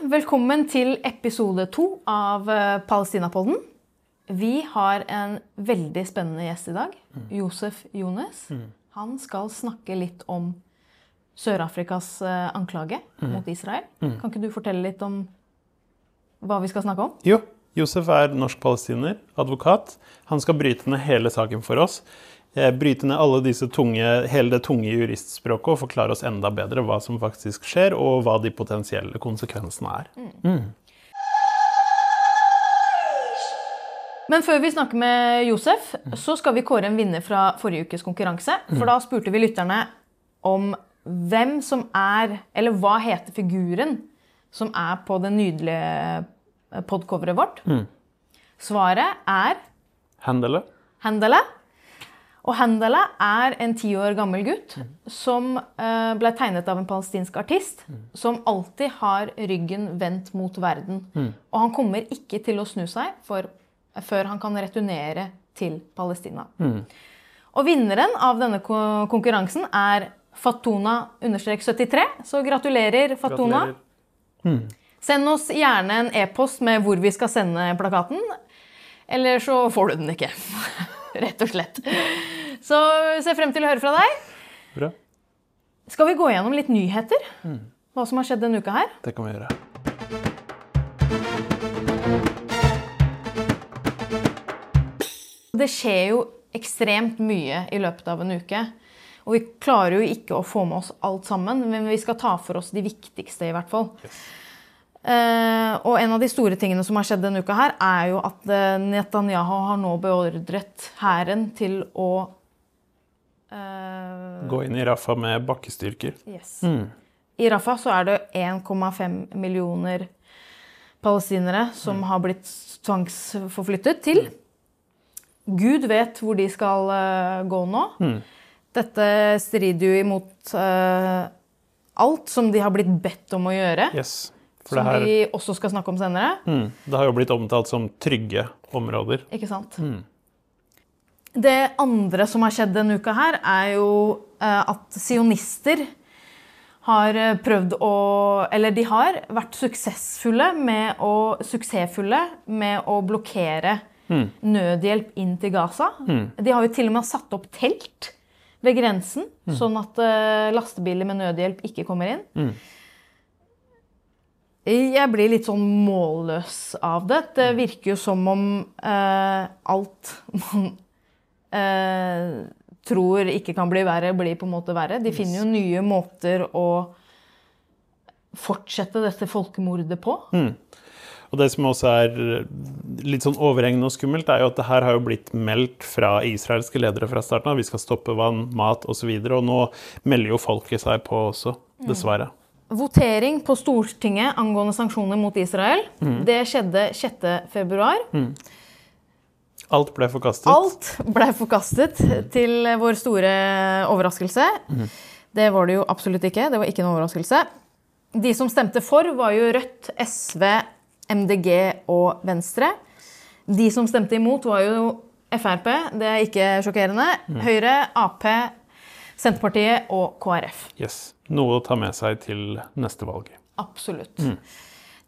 Velkommen til episode to av eh, Palestinapodden. Vi har en veldig spennende gjest i dag. Josef Jones. Han skal snakke litt om Sør-Afrikas eh, anklage mot Israel. Kan ikke du fortelle litt om hva vi skal snakke om? Jo, Josef er norsk-palestiner, advokat. Han skal bryte ned hele saken for oss. Eh, Bryte ned alle disse tunge, hele det tunge juristspråket og forklare oss enda bedre hva som faktisk skjer, og hva de potensielle konsekvensene er. Men før vi snakker med Josef, så skal vi kåre en vinner fra forrige ukes konkurranse. For da spurte vi lytterne om hvem som er Eller hva heter figuren som er på det nydelige podcoveret vårt? Svaret er Handele? Hendele. Og Handela er en ti år gammel gutt som eh, ble tegnet av en palestinsk artist som alltid har ryggen vendt mot verden. Og han kommer ikke til å snu seg for, før han kan returnere til Palestina. Og vinneren av denne konkurransen er Fatona-73, så gratulerer, Fatona. Gratulerer. Send oss gjerne en e-post med hvor vi skal sende plakaten. Eller så får du den ikke. Rett og slett. Så ser frem til å høre fra deg. Bra. Skal vi gå gjennom litt nyheter? Hva som har skjedd denne uka her? Det kan vi gjøre. Det skjer jo ekstremt mye i løpet av en uke. Og vi klarer jo ikke å få med oss alt sammen, men vi skal ta for oss de viktigste, i hvert fall. Eh, og en av de store tingene som har skjedd denne uka, her, er jo at eh, Netanyahu har nå beordret hæren til å Gå inn i Rafa med bakkestyrker. Yes. I Rafa så er det 1,5 millioner palestinere som har blitt tvangsforflyttet til. Gud vet hvor de skal uh, gå nå. Dette strider jo imot uh, alt som de har blitt bedt om å gjøre. Yes. Som her, vi også skal snakke om senere. mm, det har jo blitt omtalt som trygge områder. Ikke sant? Det andre som har skjedd denne uka her, er jo eh, at sionister har eh, prøvd å Eller de har vært suksessfulle med å, suksessfulle med å blokkere nødhjelp inn til Gaza. De har jo til og med satt opp telt ved grensen, sånn at eh, lastebiler med nødhjelp ikke kommer inn. Jeg blir litt sånn målløs av det. Det virker jo som om eh, alt man tror ikke kan bli verre, blir på en måte verre. De finner jo nye måter å fortsette dette folkemordet på. Og det som også er litt sånn overhengende og skummelt, er jo at det her har jo blitt meldt fra israelske ledere fra starten av. Vi skal stoppe vann, mat osv. Og, så og nå melder jo folket seg på også, dessverre. Votering på Stortinget angående sanksjoner mot Israel, det skjedde 6.2. Alt ble forkastet. Alt ble forkastet til vår store overraskelse. Det var det jo absolutt ikke. Det var ikke noen overraskelse. De som stemte for, var jo Rødt, SV, MDG og Venstre. De som stemte imot, var jo Frp. Det er ikke sjokkerende. Høyre, Ap, Senterpartiet og KrF. Yes. Noe å ta med seg til neste valg. Absolutt.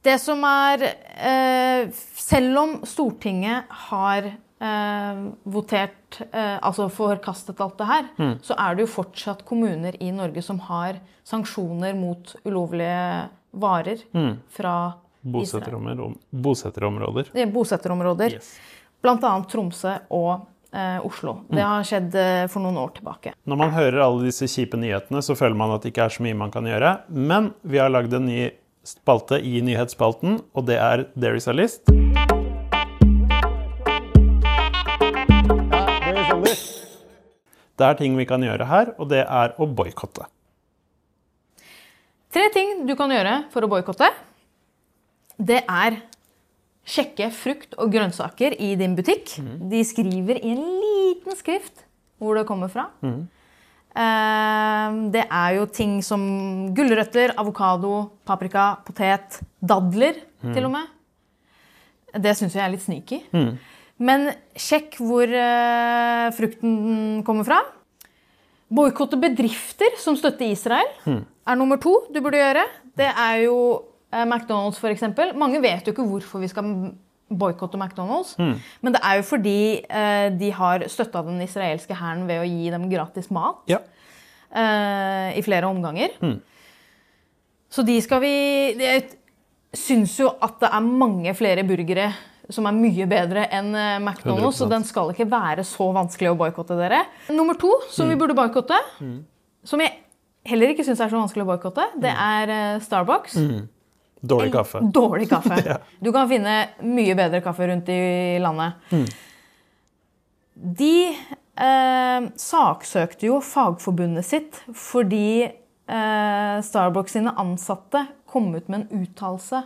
Det som er eh, Selv om Stortinget har eh, votert eh, Altså forkastet alt det her, så er det jo fortsatt kommuner i Norge som har sanksjoner mot ulovlige varer fra Israel. Bosetterområder. bosetterområder. Det er Bosetterområder. Yes. Blant annet Tromsø og eh, Oslo. Det har skjedd eh, for noen år tilbake. Når man hører alle disse kjipe nyhetene, så føler man at det ikke er så mye man kan gjøre. Men vi har lagd en ny spalte i nyhetsspalten, og det er There is a list. Det er ting vi kan gjøre her, og det er å boikotte. Tre ting du kan gjøre for å boikotte. Det er sjekke frukt og grønnsaker i din butikk. De skriver i en liten skrift hvor det kommer fra. Mm. Det er jo ting som gulrøtter, avokado, paprika, potet, dadler til og med. Det syns jeg er litt sneaky. Men sjekk hvor eh, frukten kommer fra. Boikotte bedrifter som støtter Israel, er nummer to du burde gjøre. Det er jo Eh, McDonald's, eksempel. Mange vet jo ikke hvorfor vi skal boikotte McDonald's. Men det er jo fordi eh, de har støtta den israelske hæren ved å gi dem gratis mat Ja. i flere omganger. Så de skal vi Jeg syns jo at det er mange flere burgere som er mye bedre enn eh, McDonald's, så 100%. den skal ikke være så vanskelig å boikotte dere. Nummer to som vi burde boikotte, som jeg heller ikke syns er så vanskelig å boikotte, det er Starbucks. Starbucks. Dårlig kaffe. Dårlig kaffe. Du kan finne mye bedre kaffe rundt i landet. De eh, saksøkte jo fagforbundet sitt fordi eh, Starbucks sine ansatte kom ut med en uttalelse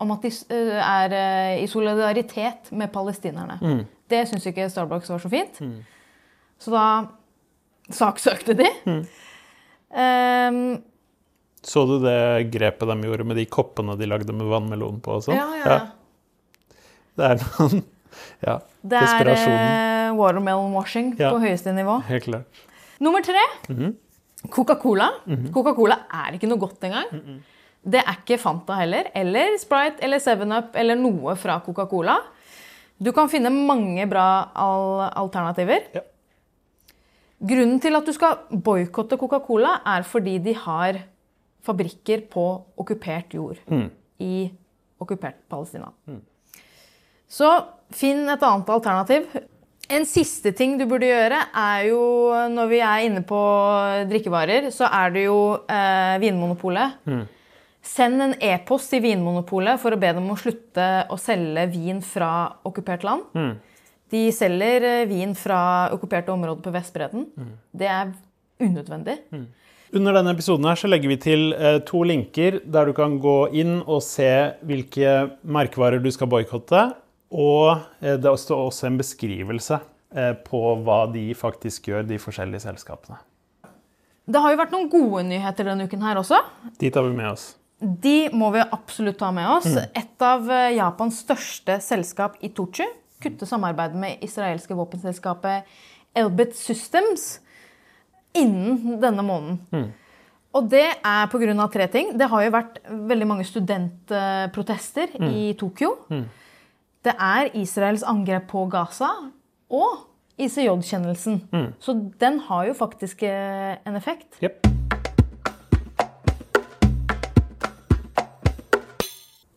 om at de eh, er eh, i solidaritet med palestinerne. Det syns ikke Starbucks var så fint. Så da saksøkte de. Eh, Så du det grepet de gjorde med de koppene de lagde med vannmelon på og sånn? ja, ja, ja. Det er noen Ja. Det er Desperasjonen. eh, watermelon washing Ja. på høyeste nivå. Helt klart. Nummer tre Mhm. Coca-Cola. Coca-Cola er ikke noe godt engang. Det er ikke Fanta heller. Eller Sprite eller 7up eller noe fra Coca-Cola. Du kan finne mange bra al alternativer. Ja. Grunnen til at du skal boikotte Coca-Cola, er fordi de har fabrikker på okkupert jord. I okkupert Palestina. Så finn et annet alternativ. En siste ting du burde gjøre, er jo når vi er inne på drikkevarer, så er det jo eh, Vinmonopolet. Send en e-post til Vinmonopolet for å be dem om å slutte å selge vin fra okkupert land. De selger eh, vin fra okkuperte områder på Vestbredden. Det er unødvendig. Under denne episoden her så legger vi til eh, to linker der du kan gå inn og se hvilke merkevarer du skal boikotte. Og eh, det står også en beskrivelse på hva de faktisk gjør, de forskjellige selskapene. Det har jo vært noen gode nyheter denne uken her også. De tar vi med oss. De må vi absolutt ta med oss. Et av eh, Japans største selskap, Itochu, kutter samarbeidet med israelske våpenselskapet Elbit Systems innen denne måneden. Og det er pga. tre ting. Det har jo vært veldig mange studentprotester i Tokyo. Det er Israels angrep på Gaza og ICJ-kjennelsen. Så den har jo faktisk eh, en effekt. Jep.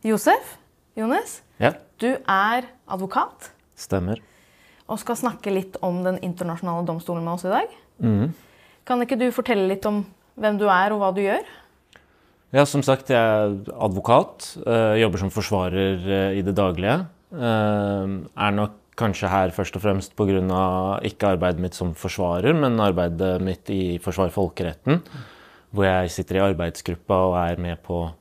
Josef, Jones, Ja, du er advokat stemmer. og skal snakke litt om Den internasjonale domstolen med oss i dag. Kan ikke du fortelle litt om hvem du er og hva du gjør? Ja, som sagt, jeg er advokat. eh, jobber som forsvarer eh, i det daglige. Eh, er nok kanskje her først og fremst pga. ikke arbeidet mitt som forsvarer, men arbeidet mitt i Forsvar folkeretten. Hvor jeg sitter i arbeidsgruppa og er med på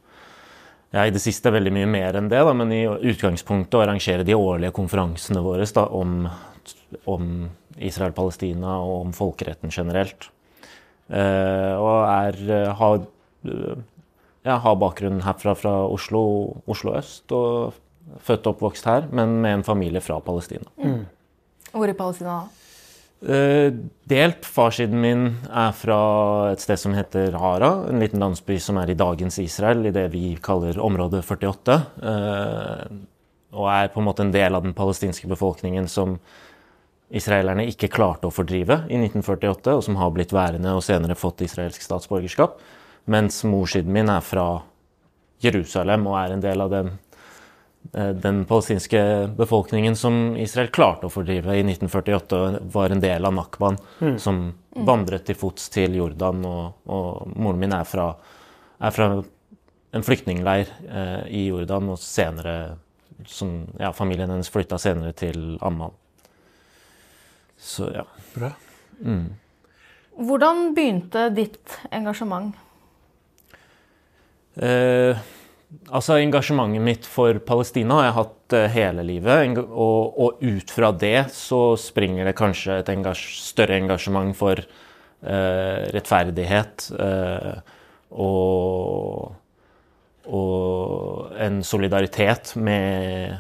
ja, i det siste veldig mye mer enn det, da, men i utgangspunktet å arrangere de årlige konferansene våre da, om, om Israel-Palestina og om folkeretten generelt. Uh, og er, eh, har, eh, ja, har bakgrunn herfra fra Oslo, Oslo øst, og født og oppvokst her, men med en familie fra Palestina. Hvor i Palestina da? Eh, delt. Farssiden min er fra et sted som heter Hara, en liten landsby som er i dagens Israel, i det vi kaller område 48. eh, og er på en måte en del av den palestinske befolkningen som israelerne ikke klarte å fordrive i 1948, og som har blitt værende og senere fått israelsk statsborgerskap. Mens morssiden min er fra Jerusalem og er en del av den den palestinske befolkningen som Israel klarte å fordrive i 1948, var en del av Nakban, som vandret til fots til Jordan. Og, og moren min er fra, er fra en flyktningleir eh, i Jordan, og senere som, ja, Familien hennes flytta senere til Amman. Så ja. Bra. Hvordan begynte ditt engasjement? Eh, altså Engasjementet mitt for Palestina har jeg hatt eh, hele livet. Og, og ut fra det så springer det kanskje et engasj større engasjement for uh, rettferdighet uh, og, og en solidaritet med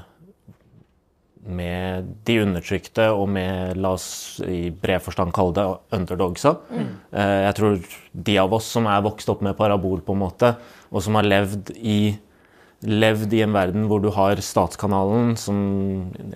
med de undertrykte og med, la oss i bred forstand kalle det, underdogsa. Eh, Jeg tror de av oss som er vokst opp med parabol, på en måte, og som har levd i levd i en verden hvor du har Statskanalen, som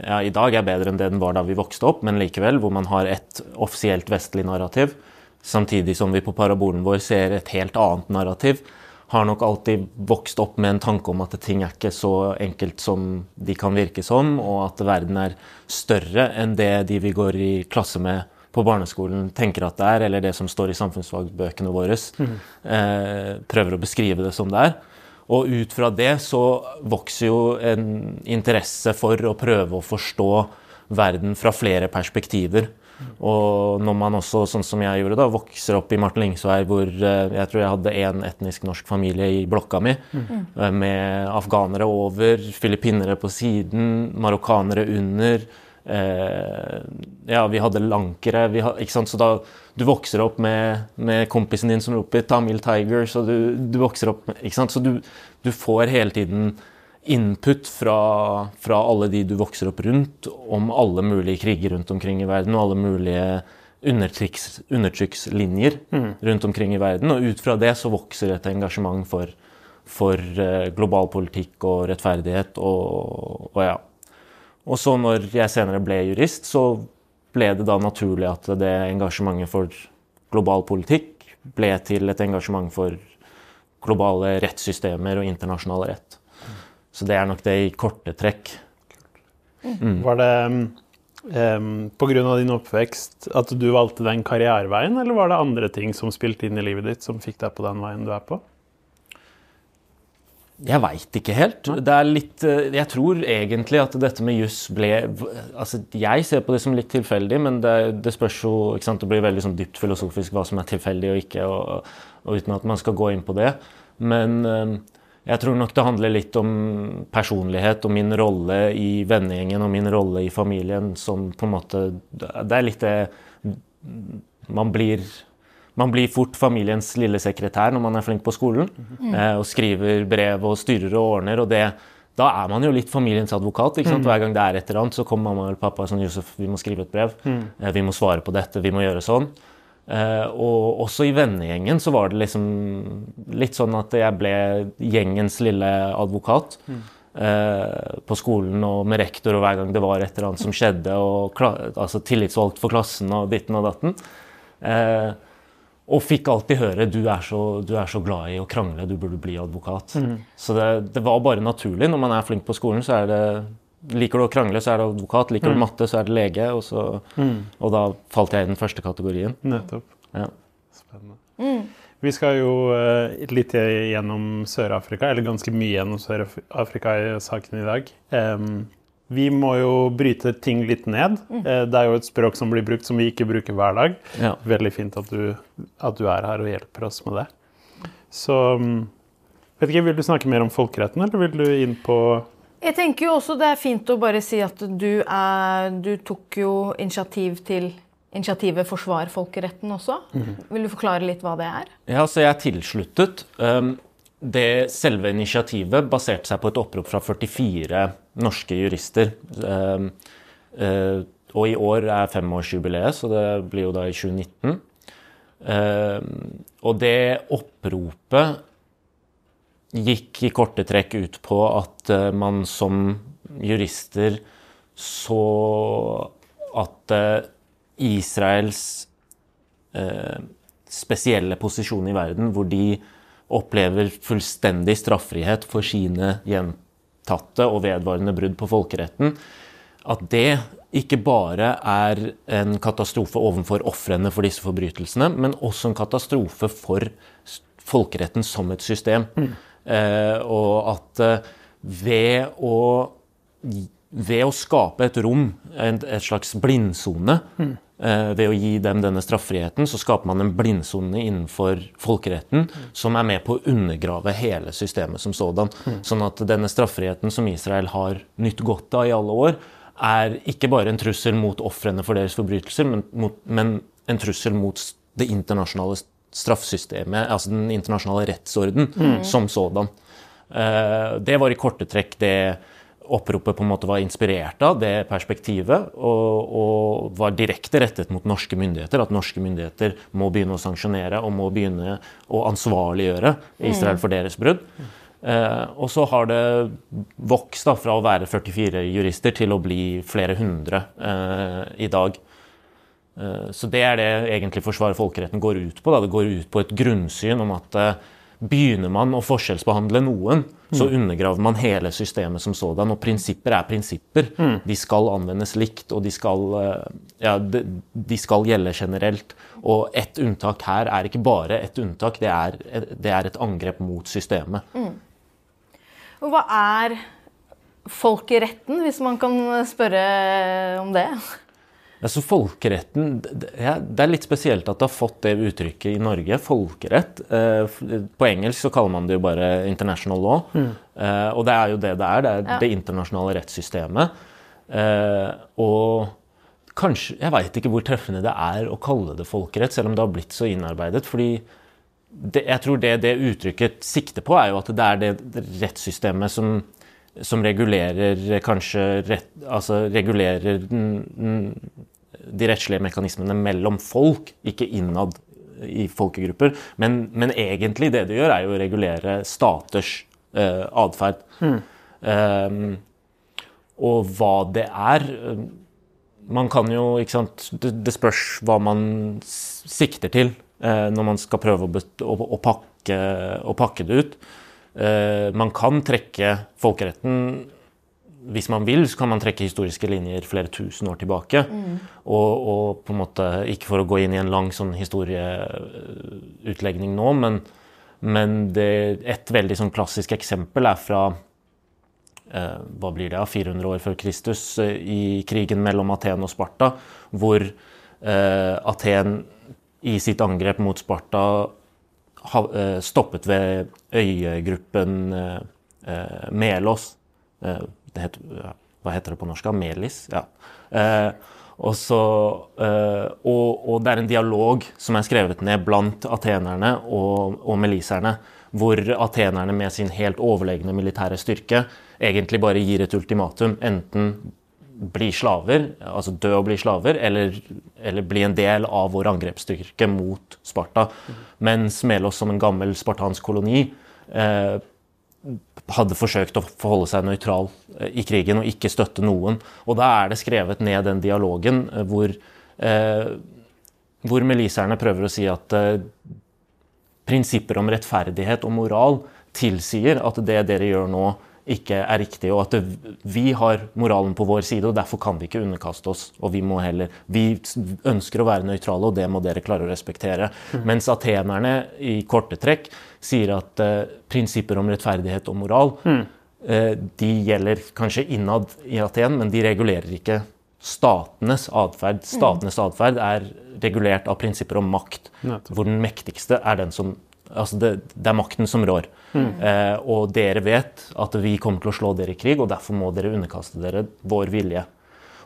ja, i dag er bedre enn det den var da vi vokste opp, men likevel, hvor man har et offisielt vestlig narrativ, samtidig som vi på parabolen vår ser et helt annet narrativ, har nok alltid vokst opp med en tanke om at ting er ikke så enkelt som de kan virke som, og at verden er større enn det de vi går i klasse med på barneskolen tenker at det er, eller det som står i samfunnsfagbøkene våre, mm. eh, prøver å beskrive det som det er. Og ut fra det så vokser jo en interesse for å prøve å forstå verden fra flere perspektiver. Og når man også, sånn som jeg gjorde, da, vokser opp i Martin Lingsvei, hvor eh, jeg tror jeg hadde én etnisk norsk familie i blokka mi, mm. med afghanere over, filippinere på siden, marokkanere under. Eh, ja, vi hadde lankere. Vi hadde, ikke sant? Så da du vokser opp med, med kompisen din som roper 'Tamil Tiger', så du, du vokser opp med, ikke sant? Så du, du får hele tiden input fra, fra, alle de du vokser opp rundt, om alle mulige kriger rundt omkring i verden, og alle mulige undertrykks, undertrykkslinjer mm. rundt omkring i verden. Og ut fra det så vokser et engasjement for, for uh, global politikk og rettferdighet og, og ja. Og så når jeg senere ble jurist, så ble det da naturlig at det engasjementet for global politikk ble til et engasjement for globale rettssystemer og internasjonal rett. Så det er nok det i korte trekk. Mm. Var det um, pga. din oppvekst at du valgte den karriereveien, eller var det andre ting som spilte inn i livet ditt, som fikk deg på den veien du er på? Jeg veit ikke helt. Det er litt eh, Jeg tror egentlig at dette med juss ble Altså, jeg ser på det som litt tilfeldig, men det, det spørs jo ikke sant, Det blir veldig sånn dypt filosofisk hva som er tilfeldig og ikke, og, og, uten at man skal gå inn på det. Men eh, jeg tror nok det handler litt om personlighet og min rolle i vennegjengen og min rolle i familien som på en måte Det er litt det Man blir man blir fort familiens lille sekretær når man er flink på skolen. Mm. Og skriver brev og styrer og ordner. og det, Da er man jo litt familiens advokat. Mm. Hver gang det er et eller annet, så kommer mamma eller pappa og sånn Josef, vi må skrive et brev. Mm. Vi må svare på dette. Vi må gjøre sånn. Eh, og også i vennegjengen så var det liksom litt sånn at jeg ble gjengens lille advokat. Eh, på skolen og med rektor og hver gang det var et eller annet som skjedde. og altså Tillitsvalgt for klassen og ditten og datten. Eh, og fikk alltid høre du er, så, du er så glad i å krangle, du burde bli advokat. Mm. Så det, det, var bare naturlig. Når man er flink på skolen, så er det Liker du å krangle, så er det advokat. Liker du mm. matte, så er det lege. Og, så, mm. og, da falt jeg i den første kategorien. Nettopp. Ja. Spennende. Mm. Vi skal jo uh, litt gjennom Sør-Afrika, eller ganske mye gjennom Sør-Afrika i saken i dag. Um, vi må jo bryte ting litt ned. Mm. Eh, det er jo et språk som blir brukt som vi ikke bruker hver dag. Ja. Veldig fint at du, at du, er her og hjelper oss med det. Så mm, vet ikke, Vil du snakke mer om folkeretten, eller vil du inn på Jeg tenker jo også det er fint å bare si at du, er, du tok jo initiativ til initiativet Forsvar folkeretten også. Mm. Vil du forklare litt hva det er? Ja, så jeg er tilsluttet. Um, det selve initiativet baserte seg på et opprop fra 44 norske jurister. Ehm, eh, og i år er femårsjubileet, så det blir jo da i 2019. Ehm, og det oppropet gikk i korte trekk ut på at eh, man som jurister så at eh, Israels spesielle posisjon i verden, hvor de opplever fullstendig straffrihet for sine gjentatte og vedvarende brudd på folkeretten, at det ikke bare er en katastrofe overfor ofrene for disse forbrytelsene, men også en katastrofe for folkeretten som et system. Mm. Eh, og at eh, ved å ved å skape et rom, et, et slags blindsone, mm. eh, ved å gi dem denne straffriheten, så skaper man en blindsone innenfor folkeretten mm. som er med på å undergrave hele systemet som sådan. Mm. Sånn at denne straffriheten som Israel har nytt godt av i alle år, er ikke bare en trussel mot ofrene for deres forbrytelser, men, mot, men en trussel mot det internasjonale straffsystemet, altså den internasjonale rettsorden mm. som sådan. Eh, det var i korte trekk det oppropet på en måte var inspirert av, det perspektivet, og, og, var direkte rettet mot norske myndigheter. At norske myndigheter må begynne å sanksjonere og må begynne å ansvarliggjøre Israel for deres brudd. Eh, og så har det vokst da, fra å være 44 jurister til å bli flere hundre eh, i dag. Eh, så det er det egentlig forsvaret folkeretten går ut på. Da. Det går ut på et grunnsyn om at eh, begynner man å forskjellsbehandle noen, så undergraver man hele systemet som sådan. Og prinsipper er prinsipper. De skal anvendes likt, og de skal, eh, ja, de, de skal gjelde generelt. Og ett unntak her er ikke bare et unntak, det er, det er et angrep mot systemet. Og hva er folkeretten, hvis man kan spørre om det? Altså folkeretten, det er litt spesielt at det har fått det uttrykket i Norge, folkerett. Eh, På engelsk så kaller man det jo bare international law. Mm. Og det er jo det det er. Det er Ja. det internasjonale rettssystemet. Eh, Og kanskje Jeg veit ikke hvor treffende det er å kalle det folkerett, selv om det har blitt så innarbeidet. fordi det, jeg tror det det uttrykket sikter på, er jo at det er det rettssystemet som, som regulerer kanskje rett, Altså regulerer de rettslige mekanismene mellom folk, ikke innad i folkegrupper. Men, men egentlig det det gjør, er jo å regulere staters eh, atferd. Um, og hva det er eh, Man kan jo, ikke sant Det, det spørs hva man sikter til eh, når man skal prøve å, å, å, pakke, å pakke det ut. Eh, man kan trekke folkeretten hvis man vil, så kan man trekke historiske linjer flere tusen år tilbake. Og, og på en måte, ikke for å gå inn i en lang sånn historieutlegning nå, men, men det, et veldig sånn klassisk eksempel er fra eh, hva blir det, 400 år før Kristus, eh, i krigen mellom Aten og Sparta, hvor eh, Aten i sitt angrep mot Sparta ha, eh, stoppet ved øygruppen eh, eh, Melos. Det heter, hva heter det på norsk? Melis? Ja. Eh, og, så, eh, og, og det er en dialog som er skrevet ned blant atenerne og, og meliserne, hvor atenerne med sin helt overlegne militære styrke egentlig bare gir et ultimatum. Enten bli slaver, altså dø og bli slaver, eller, eller bli en del av vår angrepsstyrke mot Sparta. Mens Melos som en gammel spartansk koloni eh, hadde forsøkt å forholde seg nøytral eh, i krigen og ikke støtte noen. Og da er det skrevet ned den dialogen eh, hvor, eh, hvor meliserne prøver å si at eh, prinsipper om rettferdighet og moral tilsier at det dere gjør nå, ikke er riktig, og at det, vi har moralen på vår side, og derfor kan vi ikke underkaste oss. og Vi må heller, vi ønsker å være nøytrale, og det må dere klare å respektere. Mens atenerne i korte trekk sier at eh, prinsipper om rettferdighet og moral eh, de gjelder kanskje innad i Aten, men de regulerer ikke statenes atferd. Statenes atferd er regulert av prinsipper om makt, hvor den mektigste er den som Altså det, det er makten som rår. Eh, og dere vet at vi kommer til å slå dere i krig, og derfor må dere underkaste dere vår vilje.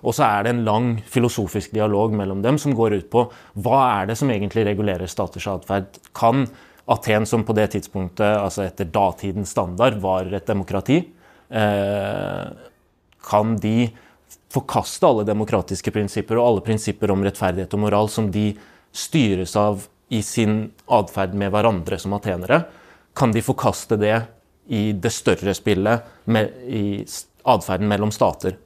Og så er det en lang filosofisk dialog mellom dem som går ut på hva er det som egentlig regulerer staters atferd. Kan Aten, som på det tidspunktet, altså etter datidens standard, var et demokrati, eh, kan de forkaste alle demokratiske prinsipper og alle prinsipper om rettferdighet og moral som de styres av i sin atferd med hverandre som atenere? Kan de forkaste det i det større spillet, med, i atferden mellom stater?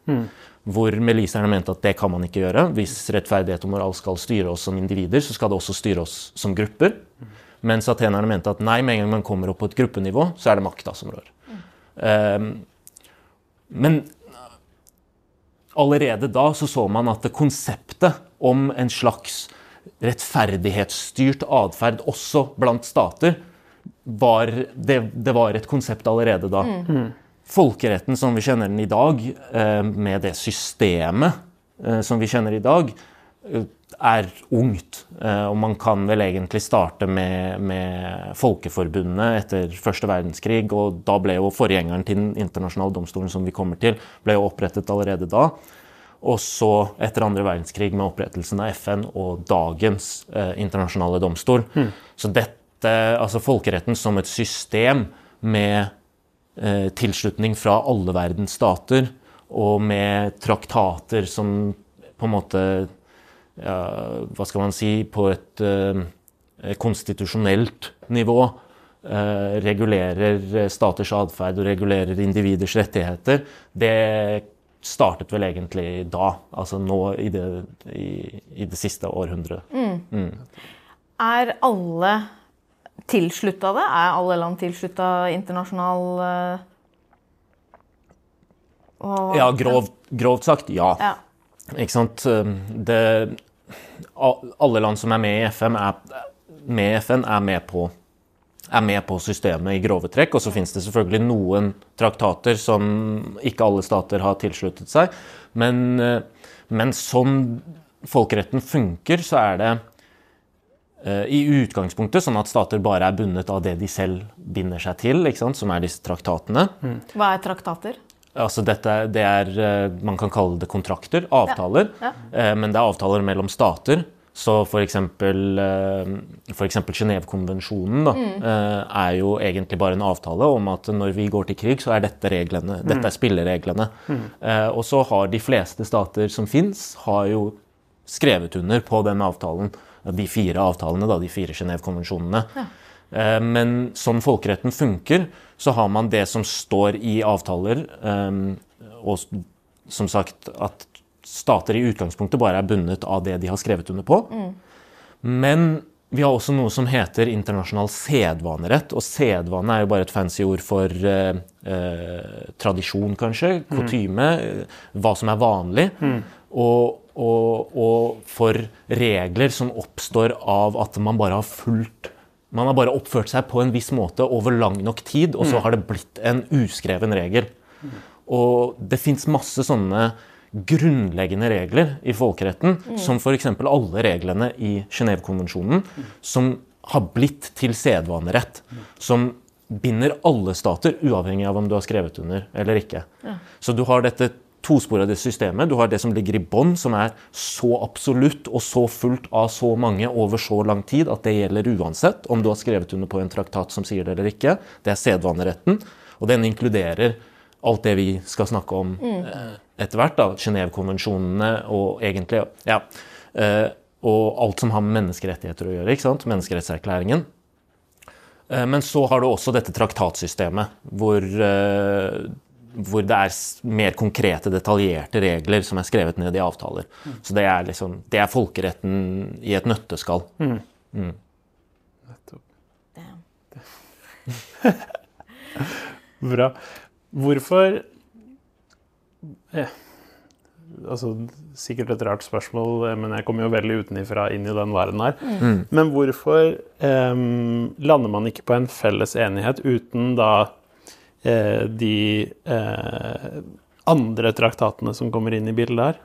Hvor meliserne mente at det kan man ikke gjøre. Hvis rettferdighet og moral skal styre oss som individer, så skal det også styre oss som grupper. Mens atenerne mente at nei, med en gang man kommer opp på et gruppenivå, så er det makta som rår. Ehm, men allerede da så så man at det konseptet om en slags rettferdighetsstyrt atferd også blant stater, var, det, det var et konsept allerede da. Folkeretten som vi kjenner den i dag, eh, med det systemet eh, som vi kjenner i dag, eh, er ungt. Eh, og man kan vel egentlig starte med, med Folkeforbundet etter første verdenskrig, og da ble jo forgjengeren til Den internasjonale domstolen som vi kommer til, ble jo opprettet allerede da. Og så etter andre verdenskrig med opprettelsen av FN og dagens eh, internasjonale domstol. Så dette, altså folkeretten som et system med eh, tilslutning fra alle verdens stater, og med traktater som på en måte ja, Hva skal man si På et eh, konstitusjonelt nivå eh, regulerer eh, staters atferd og regulerer individers rettigheter, det startet vel egentlig da. Altså nå i det, i, i det siste århundret. Er alle tilslutta det? Er alle land tilslutta internasjonal eh, og- Ja, grovt, grovt sagt, ja. Ja. Ikke sant? Det, alle land som er med i FN, er, med FN er, med på, er med på systemet i grove trekk. Og så finnes det selvfølgelig noen traktater som ikke alle stater har tilsluttet seg. Men, eh, men sånn folkeretten funker, så er det eh, i utgangspunktet sånn at stater bare er bundet av det de selv binder seg til, som er disse traktatene. Hva er traktater? Altså dette, det er, eh, Man kan kalle det kontrakter, avtaler. Ja, Ja. Men det er avtaler mellom stater. Så f.eks. Genévekonvensjonen da, Mm. eh, er jo egentlig bare en avtale om at når vi går til krig, så er dette reglene. Dette er spillereglene. Mm. Og så har de fleste stater som fins, har jo skrevet under på den avtalen. De fire avtalene, da, de fire Genévekonvensjonene. Eh, Men sånn folkeretten funker, så har man det som står i avtaler, eh, og som sagt at stater i utgangspunktet bare er bundet av det de har skrevet under på. Men vi har også noe som heter internasjonal sedvanerett, og sedvane er jo bare et fancy ord for eh, eh, tradisjon, kanskje, kutyme, eh, hva som er vanlig. Og, og, og for regler som oppstår av at man bare har fulgt Man har bare oppført seg på en viss måte over lang nok tid, og så har det blitt en uskreven regel. Og det fins masse sånne grunnleggende regler i folkeretten, som f.eks. alle reglene i Genévekonvensjonen, som har blitt til sedvanerett. Som binder alle stater, uavhengig av om du har skrevet under eller ikke. Så du har dette tosporede systemet. Du har det som ligger i bånn, som er så absolutt og så fullt av så mange over så lang tid at det gjelder uansett om du har skrevet under på en traktat som sier det eller ikke. Det er sedvaneretten, og den inkluderer alt det vi skal snakke om eh, etter hvert. Genévekonvensjonene og egentlig ja, eh, Og alt som har med menneskerettigheter å gjøre. ikke sant? Menneskerettserklæringen. Eh, Men så har du også dette traktatsystemet, hvor, hvor det er mer konkrete, detaljerte regler som er skrevet ned i avtaler. Så det er, liksom, det er folkeretten i et nøtteskall. Bra. Hvorfor eh, Altså, sikkert et rart spørsmål, eh, men jeg kommer jo veldig utenifra inn i den verden her. Men hvorfor eh, lander man ikke på en felles enighet uten da de eh, andre traktatene som kommer inn i bildet her?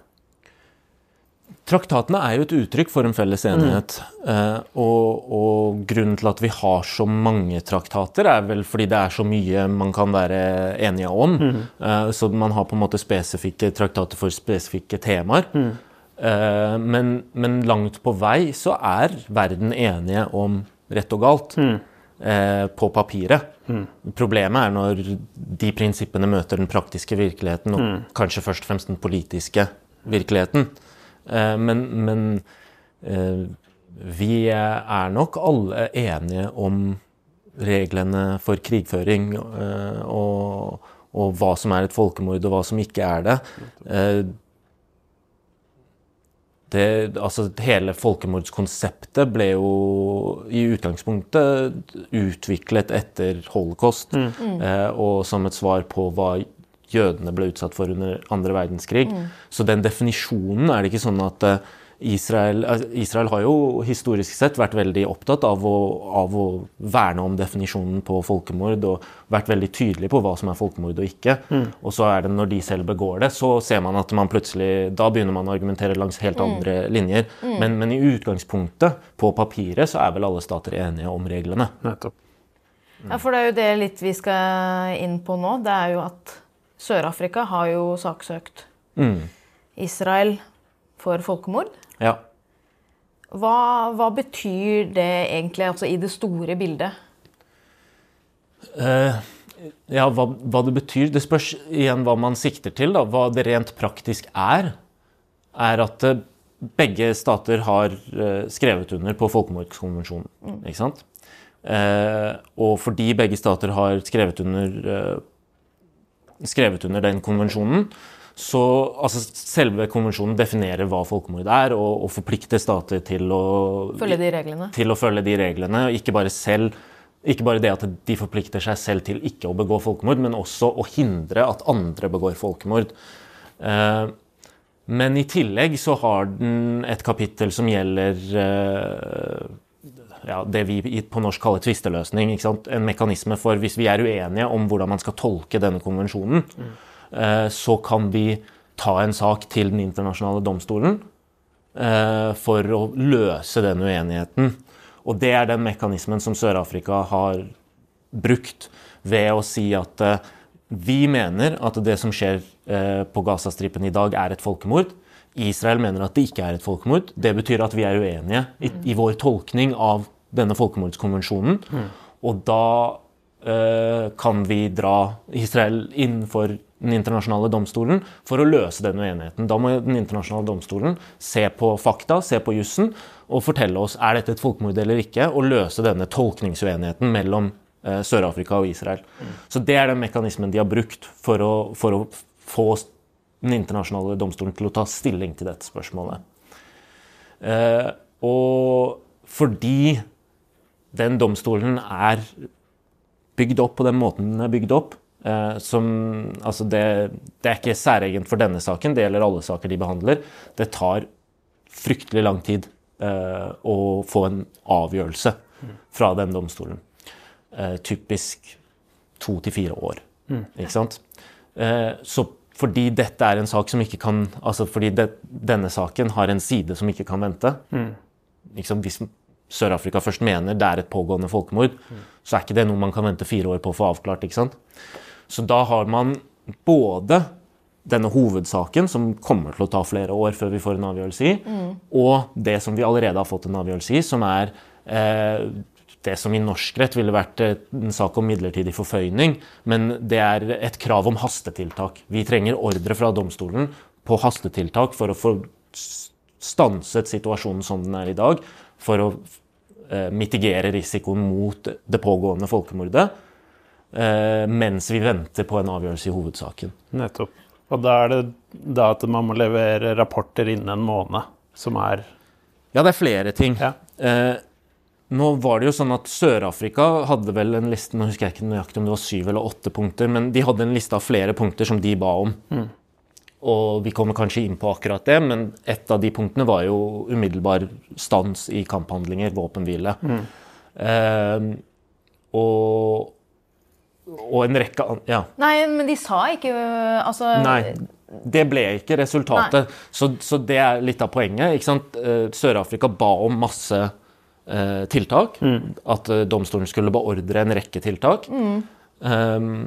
Traktatene er jo et uttrykk for en felles enighet. Eh, og, og grunnen til at vi har så mange traktater, er vel fordi det er så mye man kan være enige om. Eh, så man har på en måte spesifikke traktater for spesifikke temaer. Eh, men, men langt på vei så er verden enige om rett og galt. Eh, På papiret. Problemet er når de prinsippene møter den praktiske virkeligheten, og kanskje først og fremst den politiske virkeligheten. Eh, Men, men eh, vi er nok alle enige om reglene for krigføring eh, og, og hva som er et folkemord, og hva som ikke er det. Det, altså hele folkemordskonseptet ble jo i utgangspunktet utviklet etter holocaust, eh, og som et svar på hva jødene ble utsatt for under andre verdenskrig. Så den definisjonen er det ikke sånn at eh, Israel, altså, Israel har jo historisk sett vært veldig opptatt av å, av å verne om definisjonen på folkemord og vært veldig tydelig på hva som er folkemord og ikke. Og så er det når de selv begår det, så ser man at man plutselig Da begynner man å argumentere langs helt andre linjer. Men, men i utgangspunktet, på papiret, så er vel alle stater enige om reglene. Nettopp. Ja, for det er jo det litt vi skal inn på nå. Det er jo at Sør-Afrika har jo saksøkt Israel for folkemord. Ja. Hva, hva betyr det egentlig altså i det store bildet? Eh, ja, hva, hva det betyr Det spørs igjen hva man sikter til. Da. Hva det rent praktisk er, er at eh, begge stater har eh, skrevet under på folkemordskonvensjonen. Ikke sant? Eh, og fordi begge stater har skrevet under, eh, skrevet under den konvensjonen, så altså, Selve konvensjonen definerer hva folkemord er, og, og forplikter stater til å Følge de reglene. til å følge de reglene. og Ikke bare, selv, ikke bare det at de forplikter seg selv til ikke å begå folkemord, men også å hindre at andre begår folkemord. Eh, men i tillegg så har den et kapittel som gjelder eh, ja, det vi på norsk kaller tvisteløsning. En mekanisme for hvis vi er uenige om hvordan man skal tolke denne konvensjonen, eh, så kan vi ta en sak til Den internasjonale domstolen eh, for å løse den uenigheten. Og det er den mekanismen som Sør-Afrika har brukt ved å si at eh, vi mener at det som skjer eh, på Gazastripen i dag, er et folkemord. Israel mener at det ikke er et folkemord. Det betyr at vi er uenige i, i vår tolkning av denne folkemordskonvensjonen. Og da eh, kan vi dra Israel innenfor den internasjonale domstolen for å løse den uenigheten. Da må den internasjonale domstolen se på fakta, se på jussen, og fortelle oss er dette et folkemord eller ikke, og løse denne tolkningsuenigheten mellom eh, Sør-Afrika og Israel. Så det er den mekanismen de har brukt for å, for å få den internasjonale domstolen til å ta stilling til dette spørsmålet. Eh, og fordi den domstolen er bygd opp på den måten den er bygd opp, som Altså, det, det er ikke særegent for denne saken, det gjelder alle saker de behandler. Det tar fryktelig lang tid eh, å få en avgjørelse fra den domstolen. Eh, typisk to til fire år. Ikke sant? Eh, så fordi dette er en sak som ikke kan Altså fordi det, denne saken har en side som ikke kan vente. Liksom, hvis Sør-Afrika først mener det er et pågående folkemord, så er ikke det noe man kan vente fire år på å få avklart. ikke sant? Så da har man både denne hovedsaken, som kommer til å ta flere år før vi får en avgjørelse i, og det som vi allerede har fått en avgjørelse i, som er eh, det som i norsk rett ville vært eh, en sak om midlertidig forføyning, men det er et krav om hastetiltak. Vi trenger ordre fra domstolen på hastetiltak for å få stanset situasjonen som den er i dag, for å eh, mitigere risikoen mot det pågående folkemordet, mens vi venter på en avgjørelse i hovedsaken. Nettopp. Og da er det da at man må levere rapporter innen en måned, som er Ja, det er flere ting. Ja. Eh, nå var det jo sånn at Sør-Afrika hadde vel en liste Nå husker jeg ikke nøyaktig om det var syv eller åtte punkter, men de hadde en liste av flere punkter som de ba om. Og vi kommer kanskje inn på akkurat det, men et av de punktene var jo umiddelbar stans i kamphandlinger, våpenhvile. Eh, og, og en rekke andre Ja. Nei, men de sa ikke øh, Altså Nei, det ble ikke resultatet. Så, så det er litt av poenget. ikke sant? Eh, Sør-Afrika ba om masse eh, tiltak. At eh, domstolen skulle beordre en rekke tiltak. Um,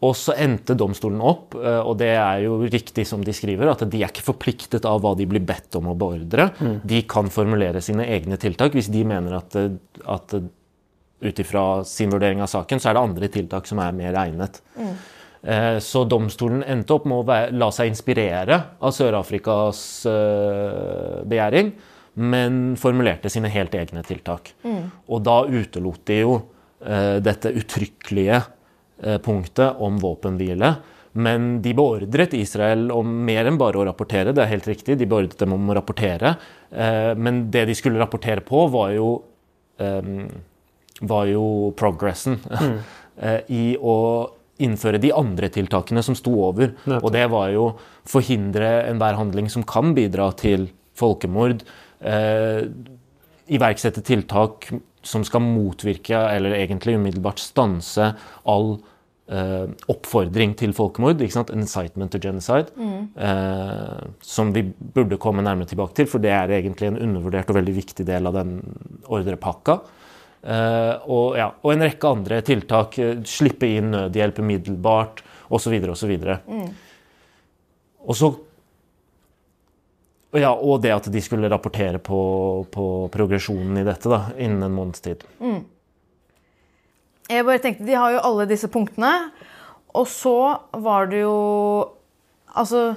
og så endte domstolen opp, eh, og det er jo riktig som de skriver, at de er ikke forpliktet av hva de blir bedt om å beordre. De kan formulere sine egne tiltak hvis de mener at, at ut ifra sin vurdering av saken, så er det andre tiltak som er mer egnet. Mm. Så domstolen endte opp med å la seg inspirere av Sør-Afrikas eh, begjæring, men formulerte sine helt egne tiltak. Og da utelot de jo eh, dette uttrykkelige eh, punktet om våpenhvile. Men de beordret Israel om mer enn bare å rapportere. det er helt riktig, De beordret dem om å rapportere. Eh, men det de skulle rapportere på, var jo eh, var jo progressen mm. i å innføre de andre tiltakene som sto over. Nettopp. Og det var jo forhindre enhver handling som kan bidra til folkemord. Eh, iverksette tiltak som skal motvirke, eller egentlig umiddelbart stanse, all eh, oppfordring til folkemord. ikke sant? Incitement to genocide. Eh, som vi burde komme nærmere tilbake til, for det er egentlig en undervurdert og veldig viktig del av den ordrepakka. Eh, og, ja, og en rekke andre tiltak. eh, slippe inn nødhjelp umiddelbart, osv. osv. Og så og ja, og det at de skulle rapportere på, på progresjonen i dette da, innen en måneds tid. Jeg bare tenkte, De har jo alle disse punktene. Og så var det jo Altså,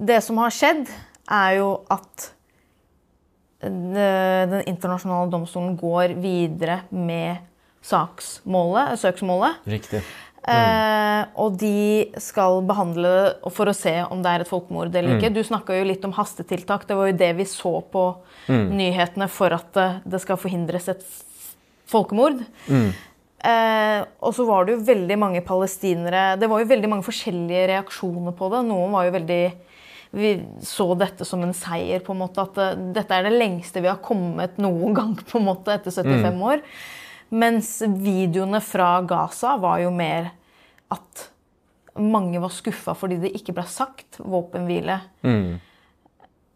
det som har skjedd, er jo at den internasjonale domstolen går videre med saksmålet, søksmålet. Riktig. Eh, og de skal behandle det for å se om det er et folkemord eller ikke. Du snakka jo litt om hastetiltak. Det var jo det vi så på nyhetene for at det, det skal forhindres et folkemord. Eh, og så var det jo veldig mange palestinere Det var jo veldig mange forskjellige reaksjoner på det. Noen var jo veldig Vi så dette som en seier, på en måte. At dette er det lengste vi har kommet noen gang på en måte etter 75 år. Mens videoene fra Gaza var jo mer at mange var skuffa fordi det ikke ble sagt våpenhvile.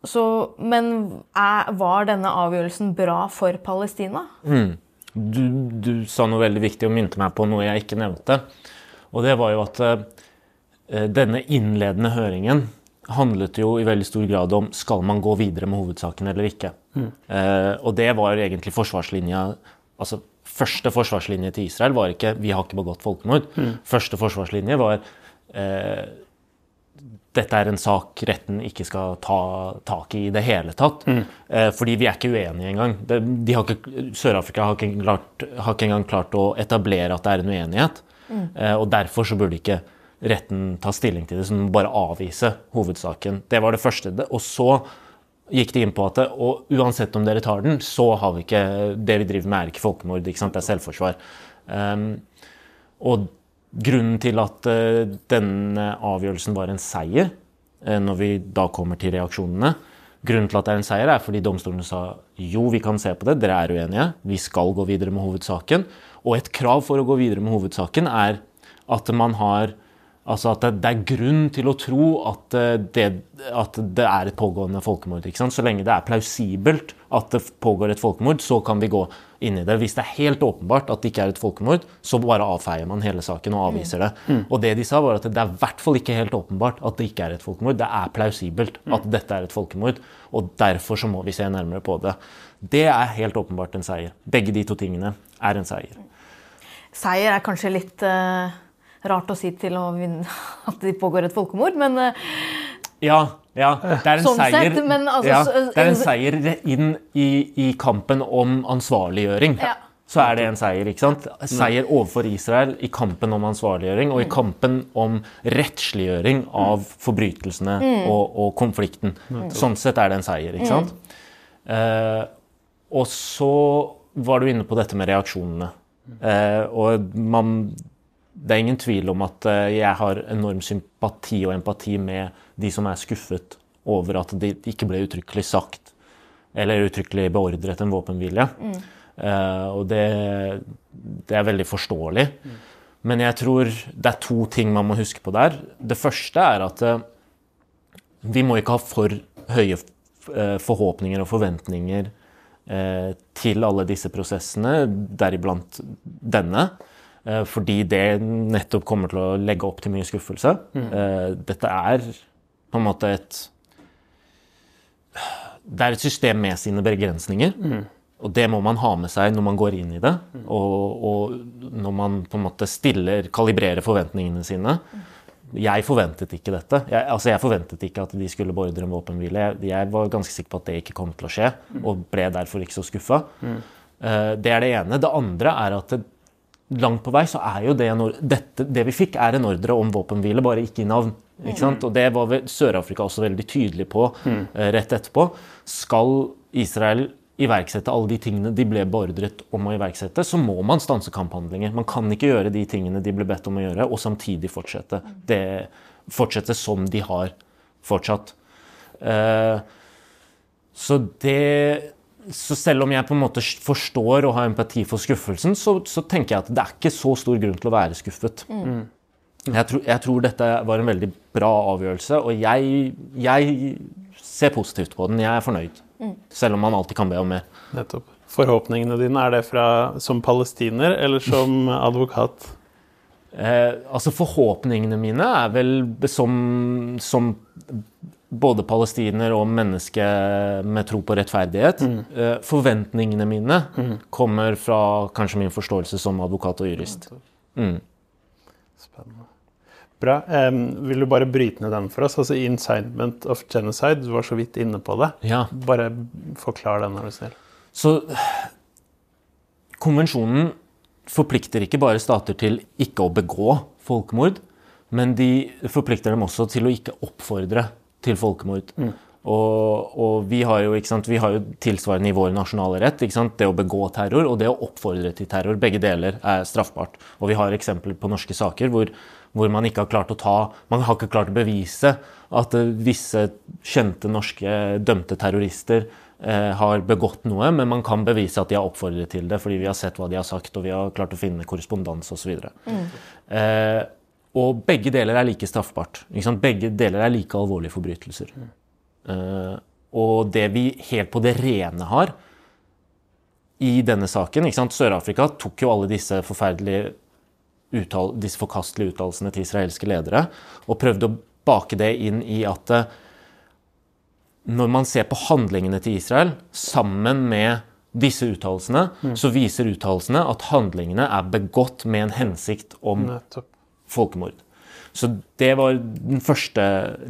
Så, men er, var denne avgjørelsen bra for Palestina? Du, du sa noe veldig viktig og minte meg på noe jeg ikke nevnte. Og det var jo at uh, denne innledende høringen handlet jo i veldig stor grad om skal man gå videre med hovedsaken eller ikke. Eh, og det var egentlig forsvarslinja altså Første forsvarslinje til Israel var ikke 'vi har ikke begått folkemord'. Første forsvarslinje var eh, dette er en sak retten ikke skal ta tak i i det hele tatt. Eh, fordi vi er ikke uenige engang. Sør-Afrika har, har ikke engang klart å etablere at det er en uenighet. Eh, og derfor så burde ikke retten ta stilling til det, så den bare avvise hovedsaken. Det var det første. Og så gikk de inn på at og uansett om dere tar den, så har vi ikke Det vi driver med, er ikke folkemord. ikke sant? Det er selvforsvar. Um, og grunnen til at uh, denne avgjørelsen var en seier, uh, når vi da kommer til reaksjonene Grunnen til at det er en seier, er fordi domstolene sa jo, vi kan se på det, dere er uenige, vi skal gå videre med hovedsaken. Og et krav for å gå videre med hovedsaken er at man har Altså at det, er grunn til å tro at eh, det, at det er et pågående folkemord. Så lenge det er plausibelt at det pågår et folkemord, så kan vi gå inn i det. Hvis det er helt åpenbart at det ikke er et folkemord, så bare avfeier man hele saken og avviser det. Og det de sa, var at det er i hvert fall ikke helt åpenbart at det ikke er et folkemord. Det er plausibelt at dette er et folkemord, og derfor så må vi se nærmere på det. Det er helt åpenbart en seier. Begge de to tingene er en seier. Seier er kanskje litt eh, rart å si til å vinne at det pågår et folkemord, men eh, Ja, ja. Det er en Sånn seier, sett, men altså, ja, det er en seier inn i, i kampen om ansvarliggjøring. Ja. Så er det en seier. ikke sant? Seier overfor Israel i kampen om ansvarliggjøring og i kampen om rettsliggjøring av forbrytelsene og, og konflikten. Sånn sett er det en seier. ikke sant? Eh, og så var du inne på dette med reaksjonene. Eh, og man det er ingen tvil om at eh, jeg har enorm sympati og empati med de som er skuffet over at det ikke ble uttrykkelig sagt eller uttrykkelig beordret en våpenhvile. Eh, og det, det er veldig forståelig. Men jeg tror det er to ting man må huske på der. Det første er at uh, vi må ikke ha for høye uh, forhåpninger og forventninger til alle disse prosessene, deriblant denne. Eh, Fordi det nettopp kommer til å legge opp til mye skuffelse. Mm. Dette er på en måte et Det er et system med sine begrensninger. Og det må man ha med seg når man går inn i det. Og, og når man på en måte stiller, kalibrerer forventningene sine. Jeg forventet ikke dette. Jeg, altså jeg forventet ikke at de skulle beordre en våpenhvile. Jeg, jeg var ganske sikker på at det ikke kom til å skje, og ble derfor ikke så skuffa. Eh, Det er det ene. Det andre er at det, langt på vei så er jo det en dette, Det vi fikk, er en ordre om våpenhvile, bare ikke i navn. Ikke sant? Og det var Sør-Afrika også veldig tydelig på eh, rett etterpå. Skal Israel iverksette alle de tingene de ble beordret om å iverksette, så må man stanse kamphandlinger. Man kan ikke gjøre de tingene de ble bedt om å gjøre, og samtidig fortsette, det, fortsette som de har fortsatt. Uh, så det så selv om jeg på en måte forstår og har empati for skuffelsen, så, så tenker jeg at det er ikke så stor grunn til å være skuffet. Jeg, tror, jeg tror dette var en veldig bra avgjørelse, og jeg, jeg ser positivt på den. Jeg er fornøyd. Selv om man alltid kan be om mer. Nettopp. Forhåpningene dine, er det fra, som palestiner eller som advokat? Eh, altså Forhåpningene mine er vel som, som både palestiner og menneske med tro på rettferdighet. Mm. forventningene mine kommer fra kanskje min forståelse som advokat og jurist. Mm. Spennende. Bra. Um, vil du bare bryte ned den for oss? Altså Incitement of genocide, du var så vidt inne på det. Ja. Bare forklar den, er du snill. Så konvensjonen forplikter ikke bare stater til ikke å begå folkemord, men de forplikter dem også til å ikke oppfordre til folkemord. Og, og vi, har jo, ikke sant, vi har jo tilsvarende i vår nasjonale rett. Ikke sant? Det å begå terror og det å oppfordre til terror. Begge deler er straffbart. Og vi har eksempler på norske saker hvor, hvor man ikke har klart å ta Man har ikke klart å bevise at eh, visse kjente norske dømte terrorister eh, har begått noe, men man kan bevise at de har oppfordret til det fordi vi har sett hva de har sagt, og vi har klart å finne korrespondanse osv. Mm. Eh, og begge deler er like straffbart. Begge deler er like alvorlige forbrytelser. Uh, og det vi helt på det rene har i denne saken Sør-Afrika tok jo alle disse forferdelige uttal, disse forkastelige uttalelsene til israelske ledere og prøvde å bake det inn i at uh, når man ser på handlingene til Israel sammen med disse uttalelsene, mm. så viser uttalelsene at handlingene er begått med en hensikt om Nettopp folkemord. Så det var den første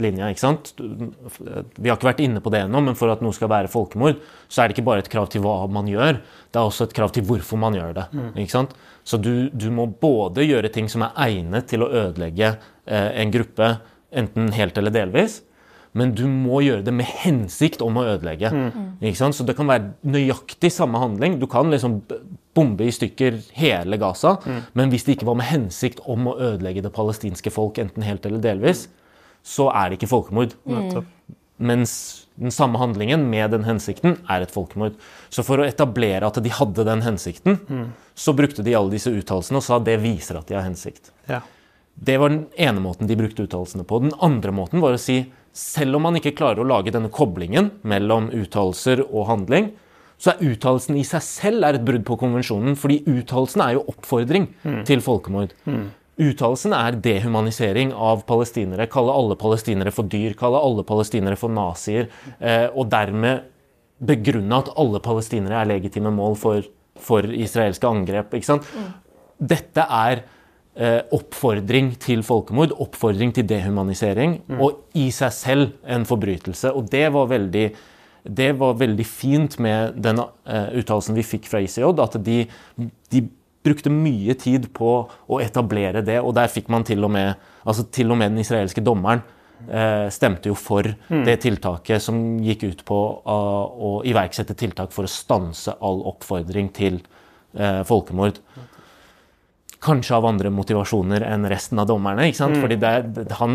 linja. ikke sant? Vi har ikke vært inne på det ennå, men for at noe skal være folkemord, så er det ikke bare et krav til hva man gjør, det er også et krav til hvorfor man gjør det. Mm. ikke sant? Så du, du, må både gjøre ting som er egnet til å ødelegge eh, en gruppe, enten helt eller delvis, men du må gjøre det med hensikt om å ødelegge. Mm. Så det kan være nøyaktig samme handling. Du kan liksom bombe i stykker hele Gaza, mm. men hvis det ikke var med hensikt om å ødelegge det palestinske folk, enten helt eller delvis, så er det ikke folkemord. Mm. Mens den samme handlingen med den hensikten er et folkemord. Så for å etablere at de hadde den hensikten, mm. så brukte de alle disse uttalelsene og sa det viser at de har hensikt. Ja. Det var den ene måten de brukte uttalelsene på. Den andre måten var å si selv om man ikke klarer å lage denne koblingen mellom uttalelser og handling, så er uttalelsen i seg selv et brudd på konvensjonen. fordi uttalelsen er jo oppfordring mm. til folkemord. Mm. Uttalelsen er dehumanisering av palestinere. Kalle alle palestinere for dyr. Kalle alle palestinere for nazier. Eh, og dermed begrunne at alle palestinere er legitime mål for, for israelske angrep. Mm. Dette er oppfordring til folkemord, oppfordring til dehumanisering, mm. og i seg selv en forbrytelse. Og det var veldig, det var veldig fint med den eh, uttalelsen vi fikk fra ICJ, at de, de, brukte mye tid på å etablere det, og der fikk man til og med, altså til og med den israelske dommeren eh, stemte jo for mm. det tiltaket som gikk ut på å iverksette tiltak for å stanse all oppfordring til eh, folkemord. Kanskje av andre motivasjoner enn resten av dommerne. ikke sant? Mm. Fordi det, han,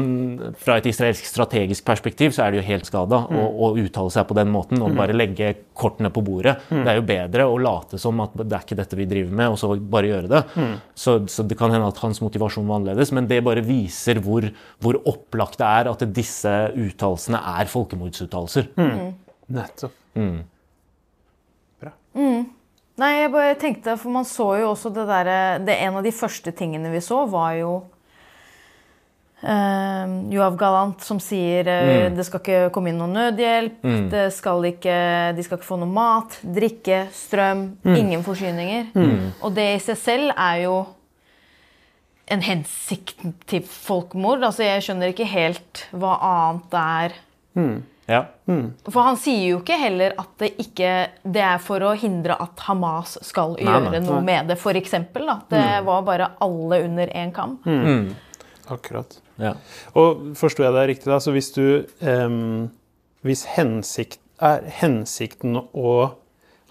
Fra et israelsk strategisk perspektiv så er det jo helt skada mm. å, å, uttale seg på den måten og mm. bare legge kortene på bordet. Mm. Det er jo bedre å late som at det er ikke dette vi driver med, og så bare gjøre det. Mm. Så, så, det kan hende at hans motivasjon var annerledes, men det bare viser hvor, hvor opplagt det er at disse uttalelsene er folkemordsuttalelser. Mm. Nettopp. Bra. Mm. Nei, jeg bare tenkte, for man så jo også det derre En av de første tingene vi så, var jo uh, Joav Galant som sier uh, mm. det skal ikke komme inn noe nødhjelp. Mm. Skal ikke, de skal ikke få noe mat, drikke, strøm. Mm. Ingen forsyninger. Mm. Og det i seg selv er jo en hensikt til folkemord. Altså, jeg skjønner ikke helt hva annet det er. Ja. Mm. For han sier jo ikke heller at det ikke det er for å hindre at Hamas skal nei, gjøre nei, noe nei. med det, f.eks. Det mm. var bare alle under én kam. Mm. mm. Akkurat. Ja. Og forsto jeg deg riktig, da, så hvis du um, Hvis hensikt, er hensikten og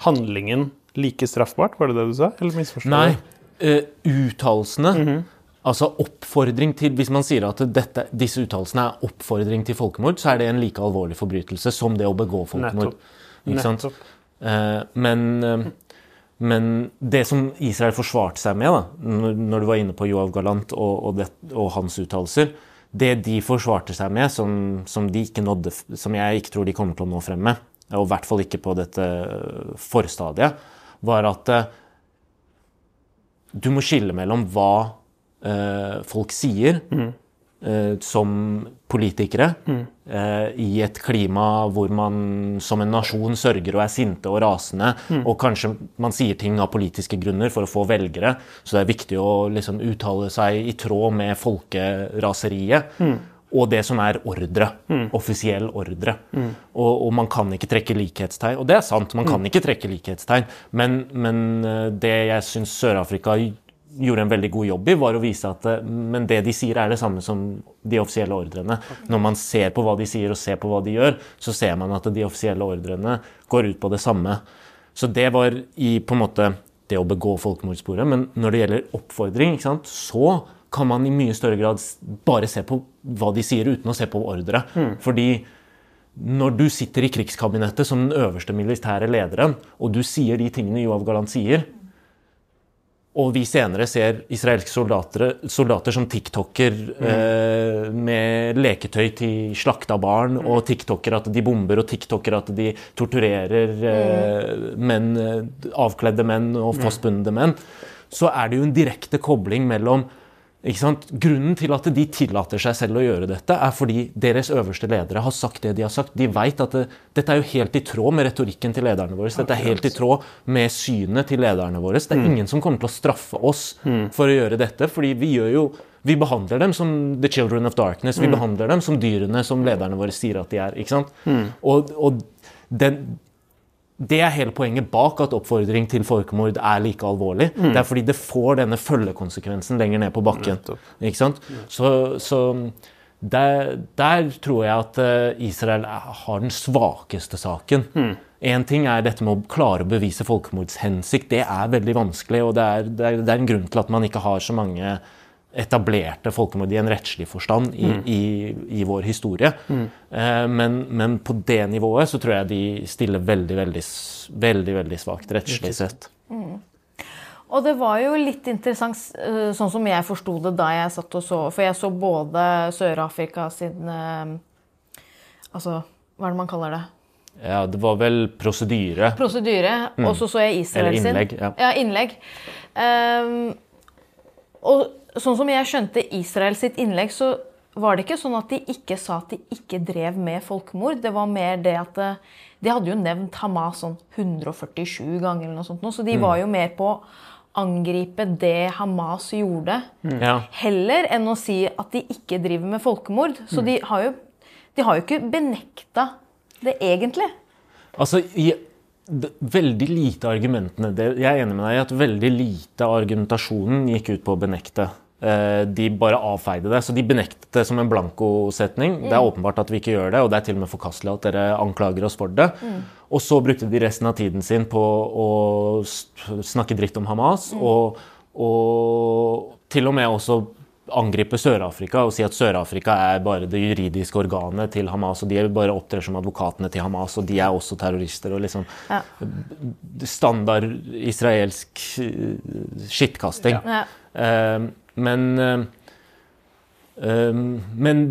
handlingen like straffbart, var det det du sa? Eller misforstår jeg? Nei. Uh, uttalelsene -hmm. Altså oppfordring til, Hvis man sier at dette, disse uttalelsene er oppfordring til folkemord, så er det en like alvorlig forbrytelse som det å begå folkemord. Nettopp. Nettopp. Eh, men, eh, men, det som Israel forsvarte seg med, da, når du var inne på Joav Galant og, og, det, og hans uttalelser Det de forsvarte seg med, som, som, nådde, som, jeg ikke tror de kommer til å nå frem med, og i hvert fall ikke på dette forstadiet, var at eh, du må skille mellom hva Eh, folk sier mm. som politikere mm. i et klima hvor man som en nasjon sørger og er sinte og rasende, mm. og kanskje man sier ting av politiske grunner for å få velgere, så det er viktig å liksom uttale seg i tråd med folkeraseriet. Mm og det som er ordre. Mm. Offisiell ordre. Mm. Og, og, man kan ikke trekke likhetstegn. Og det er sant, man kan mm. ikke trekke likhetstegn, men, men, det jeg syns Sør-Afrika gjorde en veldig god jobb i, var å vise at eh, men det de sier, er det samme som de offisielle ordrene. Når man ser på hva de sier og ser på hva de gjør, så ser man at de offisielle ordrene går ut på det samme. Så det var i på en måte det å begå folkemordsporet. Men når det gjelder oppfordring, sant, så kan man i mye større grad bare se på hva de sier, uten å se på ordre. Fordi når du sitter i krigskabinettet som den øverste militære lederen, og du sier de tingene Joav Galant sier, og vi senere ser israelske soldater, soldater som tiktoker eh, med leketøy til slakta barn, og tiktoker at de bomber, og tiktoker at de torturerer eh, menn, eh, avkledde menn og fastbundne menn, så er det jo en direkte kobling mellom? Grunnen til at de tillater seg selv å gjøre dette, er fordi deres øverste ledere har sagt det de har sagt. De vet at det, dette er jo helt i tråd med retorikken til lederne våre. Dette er helt i tråd med synet til lederne våre. Det er ingen som kommer til å straffe oss for å gjøre dette, fordi vi gjør jo vi behandler dem som the children of darkness. Vi behandler dem som dyrene som lederne våre sier at de er. ikke sant? Og, og den, det er hele poenget bak at oppfordring til folkemord er like alvorlig. Det er fordi det får denne følgekonsekvensen lenger ned på bakken. Ikke sant? Så, så der, der tror jeg at eh, Israel har den svakeste saken. Én ting er dette med å klare å bevise folkemordshensikt. Det er veldig vanskelig, og det er, det, er, det er en grunn til at man ikke har så mange etablerte folkemord i en rettslig forstand i, i, i vår historie. Eh, men, men på det nivået så tror jeg de stiller veldig, veldig, veldig, veldig svakt rettslig sett. Og det var jo litt interessant, eh, sånn som jeg forsto det da jeg satt og så For jeg så både Sør-Afrika sin eh, Altså, hva er det man kaller det? Ja, det var vel prosedyre. Prosedyre. Og så så jeg Israel Eller innlegg, sin. ja. innlegg. Um, og sånn som jeg skjønte Israel sitt innlegg, så var det ikke sånn at de ikke sa at de ikke drev med folkemord. Det var mer det at eh, De hadde jo nevnt Hamas sånn 147 ganger, eller noe sånt, så de var jo mer på å angripe det Hamas gjorde, Ja. heller enn å si at de ikke driver med folkemord. Så de har jo, de har jo ikke benekta det egentlig. Altså, i veldig lite av argumentene Jeg er enig med deg i at veldig lite av argumentasjonen gikk ut på å benekte. Eh, De bare avfeide det. Så de benektet det som en blankosetning. Det er åpenbart at vi ikke gjør det, og det er til og med forkastelig at dere anklager oss for det. Og så brukte de resten av tiden sin på å snakke dritt om Hamas, og, og til og med også angripe Sør-Afrika og si at Sør-Afrika er bare det juridiske organet til Hamas, og de bare opptrer som advokatene til Hamas, og de er også terrorister. og liksom Ja. Standard israelsk eh, skittkasting. Ja. Eh, men eh, Men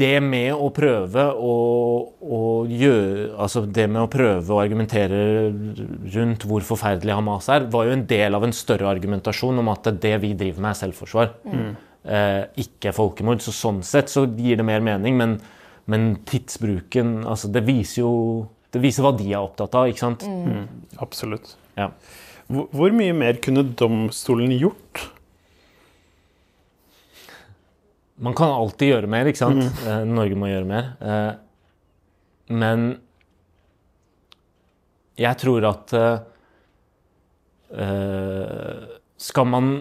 det med å prøve å, å gjøre Altså det med å prøve å argumentere rundt hvor forferdelig Hamas er, var jo en del av en større argumentasjon om at det vi driver med, er selvforsvar. Eh, ikke folkemord. Så sånn sett så gir det mer mening, men, men tidsbruken altså Det viser jo det viser hva de er opptatt av, ikke sant? Absolutt. Ja. Hvor, hvor mye mer kunne domstolen gjort? Man kan alltid gjøre mer, ikke sant? Mm. Norge må gjøre mer. Eh, men jeg tror at eh, eh, Skal man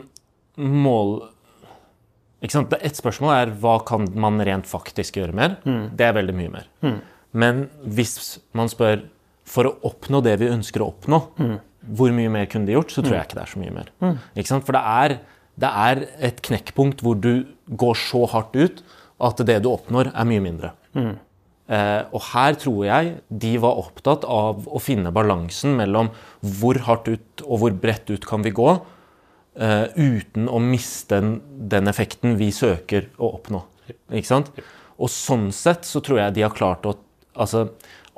måle ikke sant? Et spørsmål er hva kan man rent faktisk gjøre mer? Det er veldig mye mer. Men hvis man spør for å oppnå det vi ønsker å oppnå, hvor mye mer kunne de gjort, så tror jeg ikke det er så mye mer. Ikke sant? For det er, det er et knekkpunkt hvor du går så hardt ut at det du oppnår, er mye mindre. Eh, og her tror jeg de var opptatt av å finne balansen mellom hvor hardt ut og hvor bredt ut kan vi gå, eh, uten å miste den, den effekten vi søker å oppnå. Ikke sant? Og sånn sett så tror jeg de har klart å Altså,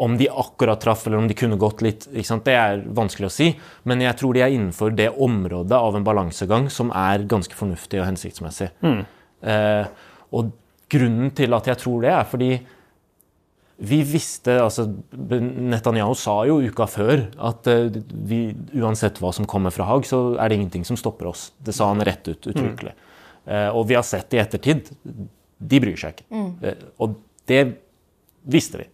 om de akkurat traff, eller om de kunne gått litt, det er vanskelig å si. Men jeg tror de er innenfor det området av en balansegang som er ganske fornuftig og hensiktsmessig. Eh, og grunnen til at jeg tror det, er fordi vi visste altså Netanyahu sa jo uka før at eh, vi, uansett hva som kommer fra Haag, så er det ingenting som stopper oss. Det sa han rett ut, uttrykkelig. Mm. og vi har sett i ettertid de bryr seg ikke. Mm. og det visste vi.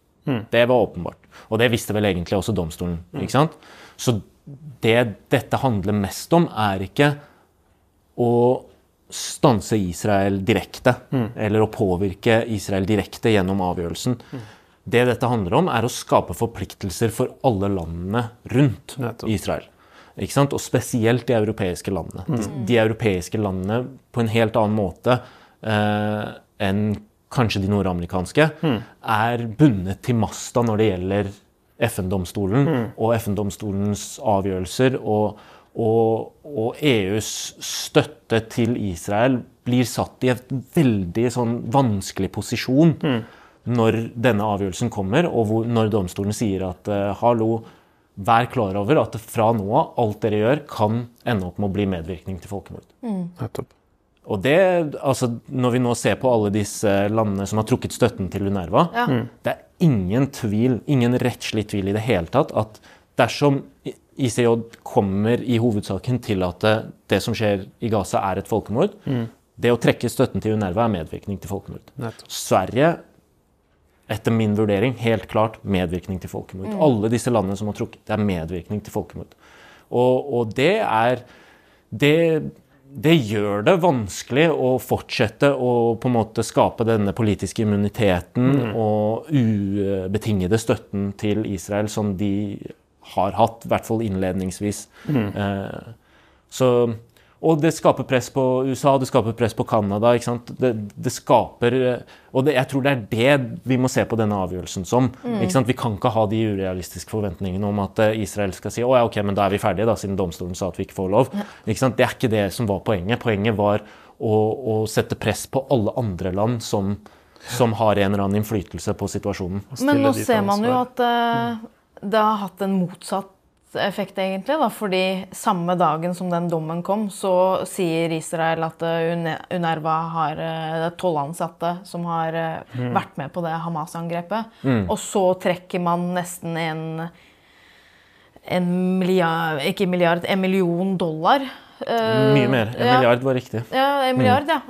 Det var åpenbart. Og det visste vel egentlig også domstolen. ikke sant? Så det dette handler mest om, er ikke å stanse Israel direkte, eller å påvirke Israel direkte gjennom avgjørelsen. Det dette handler om, er å skape forpliktelser for alle landene rundt Nettopp. Israel. Ikke sant? Og spesielt de europeiske landene. De, de europeiske landene på en helt annen måte eh, enn kanskje de nordamerikanske, er bundet til masta når det gjelder FN-domstolen og FN-domstolens avgjørelser. Og, og, og EUs støtte til Israel blir satt i en veldig sånn vanskelig posisjon når denne avgjørelsen kommer, og hvor, når domstolen sier at eh, hallo, vær klar over at fra nå av, alt dere gjør, kan ende opp med å bli medvirkning til folkemord. Mm. Og det, altså, Når vi nå ser på alle disse landene som har trukket støtten til UNRWA, Ja. det er ingen tvil, ingen rettslig tvil i det hele tatt, at dersom ICJ kommer i hovedsaken til at det, det som skjer i Gaza, er et folkemord, det å trekke støtten til UNRWA er medvirkning til folkemord. Nettopp. Sverige, etter min vurdering, helt klart medvirkning til folkemord. Alle disse landene som har trukket, det er medvirkning til folkemord. Og, og det er det, det gjør det vanskelig å fortsette å på en måte skape denne politiske immuniteten og ubetingede støtten til Israel som de har hatt, i hvert fall innledningsvis. Eh, så, og det skaper press på USA, det skaper press på Canada. ikke sant? Det, det skaper Og det, jeg tror det er det vi må se på denne avgjørelsen som. ikke sant? Vi kan ikke ha de urealistiske forventningene om at eh, Israel skal si å ja, ok, men da er vi ferdige, da, siden domstolen sa at vi ikke får lov. ikke sant? Det er ikke det som var poenget. Poenget var å, å sette press på alle andre land som, som har en eller annen innflytelse på situasjonen. Men nå ser man jo at eh, det har hatt en motsatt effekt, egentlig. Da, fordi samme dagen som den dommen kom, så sier Israel at Unerva UNRWA har eh, tolv ansatte som har mm. vært med på det Hamas-angrepet. Og så trekker man nesten en en milliard, ikke milliard, en million dollar. Uh, Mye mer. En ja. milliard var riktig. Ja, en milliard, ja.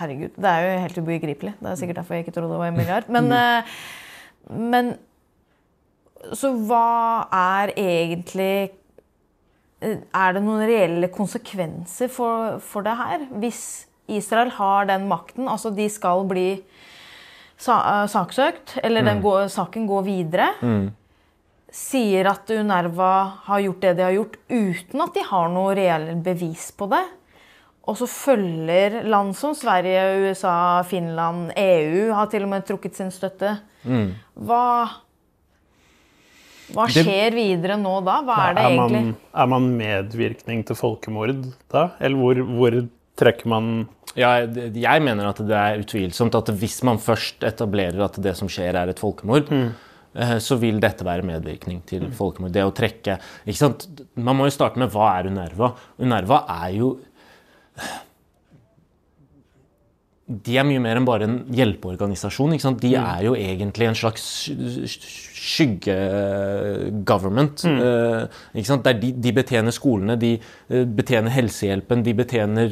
Herregud, det er jo helt ubegripelig. Det er sikkert derfor jeg ikke trodde det var en milliard. Men, uh, men Så hva er egentlig eh, Er det noen reelle konsekvenser for, for det her? Hvis Israel har den makten, altså de skal bli eh, saksøkt, eller den går, saken går videre sier at UNRWA har gjort det de har gjort, uten at de har noe reelt bevis på det. Og så følger land som Sverige, USA, Finland, EU har til og med trukket sin støtte. Hva, hva Det- skjer videre nå da? Hva er det er, egentlig? man, er man medvirkning til folkemord da? Eller hvor, hvor trekker man Ja, jeg mener at det er utvilsomt at hvis man først etablerer at det som skjer er et folkemord, mm. så vil dette være medvirkning til folkemord. Det å trekke ikke sant? Man må jo starte med hva er UNRWA? UNRWA er jo De er mye mer enn bare en hjelpeorganisasjon. De er jo egentlig en slags skygge-government. Mm. Der de, de betjener skolene, de eh, betjener helsehjelpen, de betjener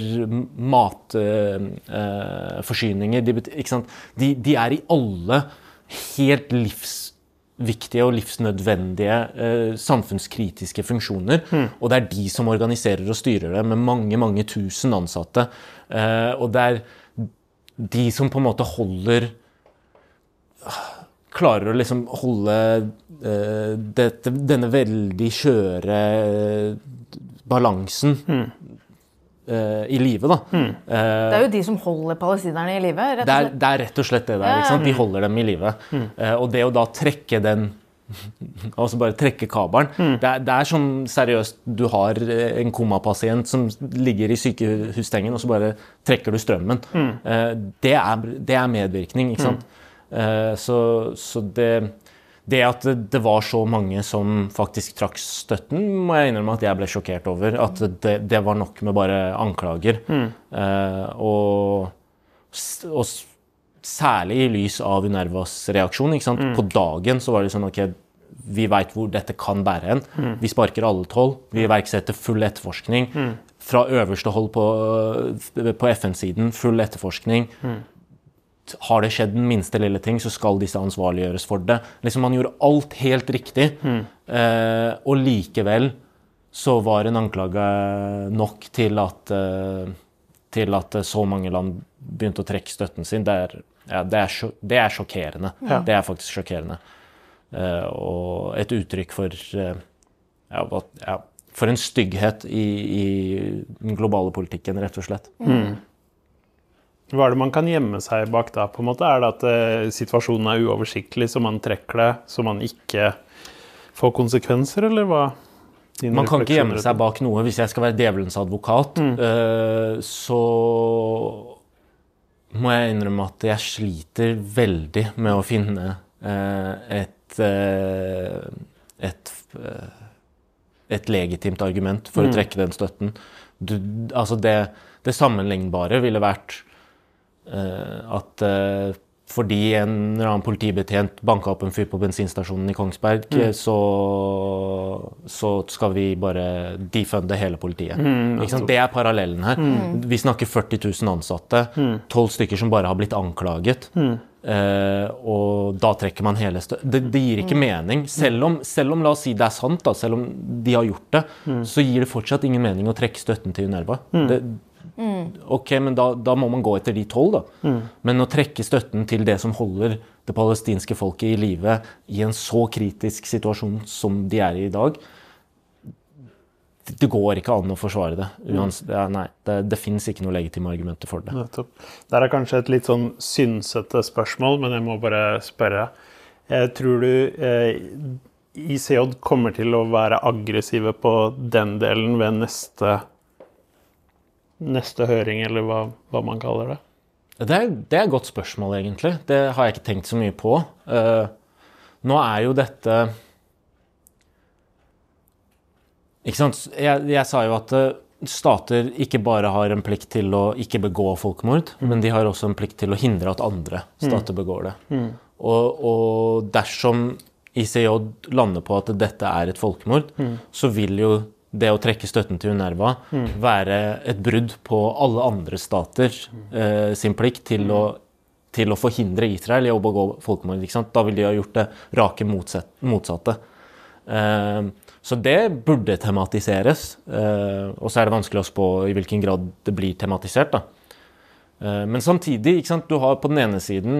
matforsyninger. de, ikke sant? De, de er i alle helt livsviktige og livsnødvendige eh, samfunnskritiske funksjoner. Og det er de som organiserer og styrer det, med mange, mange tusen ansatte. Eh, og det er de som på en måte holder Klarer å liksom holde uh, dette, denne veldig skjøre balansen balansen uh, i live, da. Eh, Det er jo de som holder palestinerne i live. det er, det er rett og slett det der. Ikke sant? De holder dem i live. Eh, og det å da trekke den Altså bare trekke kabelen. Det, er, det er sånn seriøst Du har eh, en komapasient som ligger i sykehustengen, og så bare trekker du strømmen. Eh, det, er, det er medvirkning, ikke sant. Eh, så, så det det at det, var så mange som faktisk trakk støtten, må jeg innrømme at jeg ble sjokkert over. At det, det var nok med bare anklager. Eh, og, og særlig i lys av Unervas reaksjon. Ikke sant? På dagen så var det sånn OK, vi veit hvor dette kan bære hen. Vi sparker alle tolv. Vi iverksetter full etterforskning. Fra øverste hold på, på FN-siden, full etterforskning har det skjedd den minste lille ting, så skal disse ansvarliggjøres for det. Liksom Man gjorde alt helt riktig, eh, og likevel så var en anklage nok til at, eh, til at så mange land begynte å trekke støtten sin, det er, ja, det er, det er sjokkerende. Ja. Det er faktisk sjokkerende. Uh, og et uttrykk for uh, ja, for en stygghet i, i den globale politikken, rett og slett. Hva er det man kan gjemme seg bak da? på en måte? Er det at uh, situasjonen er uoversiktlig, så man trekker det, så man ikke får konsekvenser, eller hva? Man kan ikke gjemme seg bak noe. Hvis jeg skal være djevelens advokat, eh, så må jeg innrømme at jeg sliter veldig med å finne eh, et eh, et, eh, et legitimt argument for å trekke den støtten. Du, altså det, det sammenlignbare ville vært at fordi en eller annen politibetjent banka opp en fyr på bensinstasjonen i Kongsberg, mm. så, så skal vi bare defunde hele politiet. Sant? Det er parallellen her. Vi snakker 40 000 ansatte, 12 stykker som bare har blitt anklaget. Uh, og da trekker man hele stø... Det, det gir ikke mening. Selv om, selv om, la oss si det er sant, da, selv om de har gjort det, så gir det fortsatt ingen mening å trekke støtten til UNRWA. Det, Ok, men da, da må man gå etter de tolv, da. Men å trekke støtten til det som holder det palestinske folket i live i en så kritisk situasjon som de er i i dag Det, det går ikke an å forsvare det. Uans, ja, nei, det, det fins ikke noe legitime argumenter for det. Nettopp. Det er kanskje et litt sånn synsete spørsmål, men jeg må bare spørre. Eh, tror du eh, ICJ kommer til å være aggressive på den delen ved neste, neste høring, eller hva, hva man kaller det? Det er, det er et godt spørsmål, egentlig. Det har jeg ikke tenkt så mye på. Uh, nå er jo dette Ikke sant? Jeg, jeg sa jo at eh, stater ikke bare har en plikt til å ikke begå folkemord, men de har også en plikt til å hindre at andre stater begår det. Og, og dersom ICJ lander på at dette er et folkemord, så vil jo det å trekke støtten til UNRWA være et brudd på alle andre stater eh, sin plikt til å, til å forhindre Israel i å begå folkemord. Da ville de ha gjort det rake motsett, motsatte. Eh, så det burde tematiseres. Eh, og så er det vanskelig å spå i hvilken grad det blir tematisert. da. Eh, Men samtidig, du har på den ene siden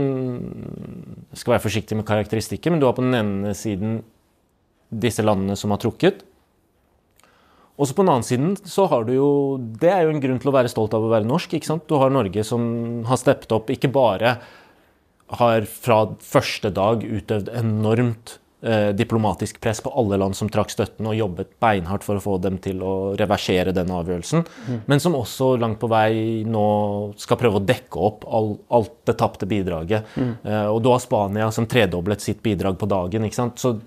Jeg skal være forsiktig med karakteristikker, men du har på den ene siden disse landene som har trukket. Og så på den annen siden så har du jo Det er jo en grunn til å være stolt av å være norsk. ikke sant? Du har Norge som har steppet opp, ikke bare har fra første dag utøvd enormt eh, diplomatisk press på alle land som trakk støtten, og jobbet beinhardt for å få dem til å reversere den avgjørelsen, men som også langt på vei nå skal prøve å dekke opp all, alt det tapte bidraget. Eh, og du har Spania som tredoblet sitt bidrag på dagen. ikke sant? Så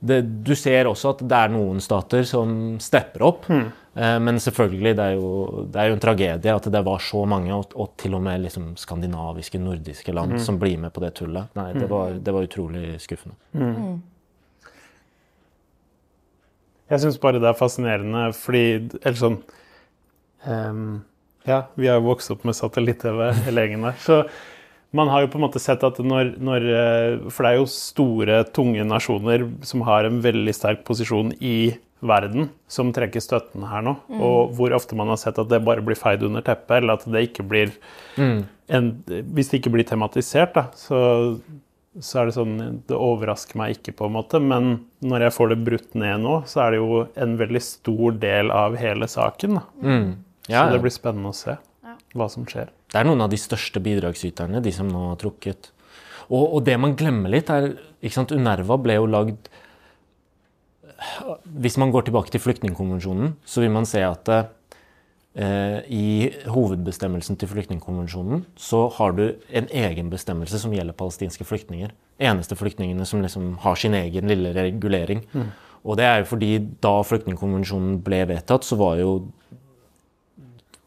det, du ser også at det er noen stater som stepper opp. Eh, men selvfølgelig, det er, jo, det er jo en tragedie at det var så mange, og, og til og med liksom skandinaviske, nordiske land, som blir med på det tullet. Nei, det var, det var utrolig skuffende. Jeg syns bare det er fascinerende, fordi Eller sånn um, Ja, vi har jo vokst opp med satellitt-TV, hele gjengen der. Så man har jo på en måte sett at når, når eh, For det er jo store, tunge nasjoner som har en veldig sterk posisjon i verden, som trekker støtten her nå. Og hvor ofte man har sett at det bare blir feid under teppet, eller at det ikke blir en, Hvis det ikke blir tematisert, da, så så er det sånn Det overrasker meg ikke, på en måte, men når jeg får det brutt ned nå, så er det jo en veldig stor del av hele saken. Da. Mm. Så Ja, det blir spennende å se hva som skjer. Det er noen av de største bidragsyterne, de som nå har trukket. Og, og det man glemmer litt, er ikke sant, Unerva ble jo lagd Hvis man går tilbake til flyktningkonvensjonen, så vil man se at eh, i hovedbestemmelsen til flyktningkonvensjonen så har du en egen bestemmelse som gjelder palestinske flyktninger. Eneste flyktningene som liksom har sin egen lille regulering. Og det er jo fordi da flyktningkonvensjonen ble vedtatt, så var jo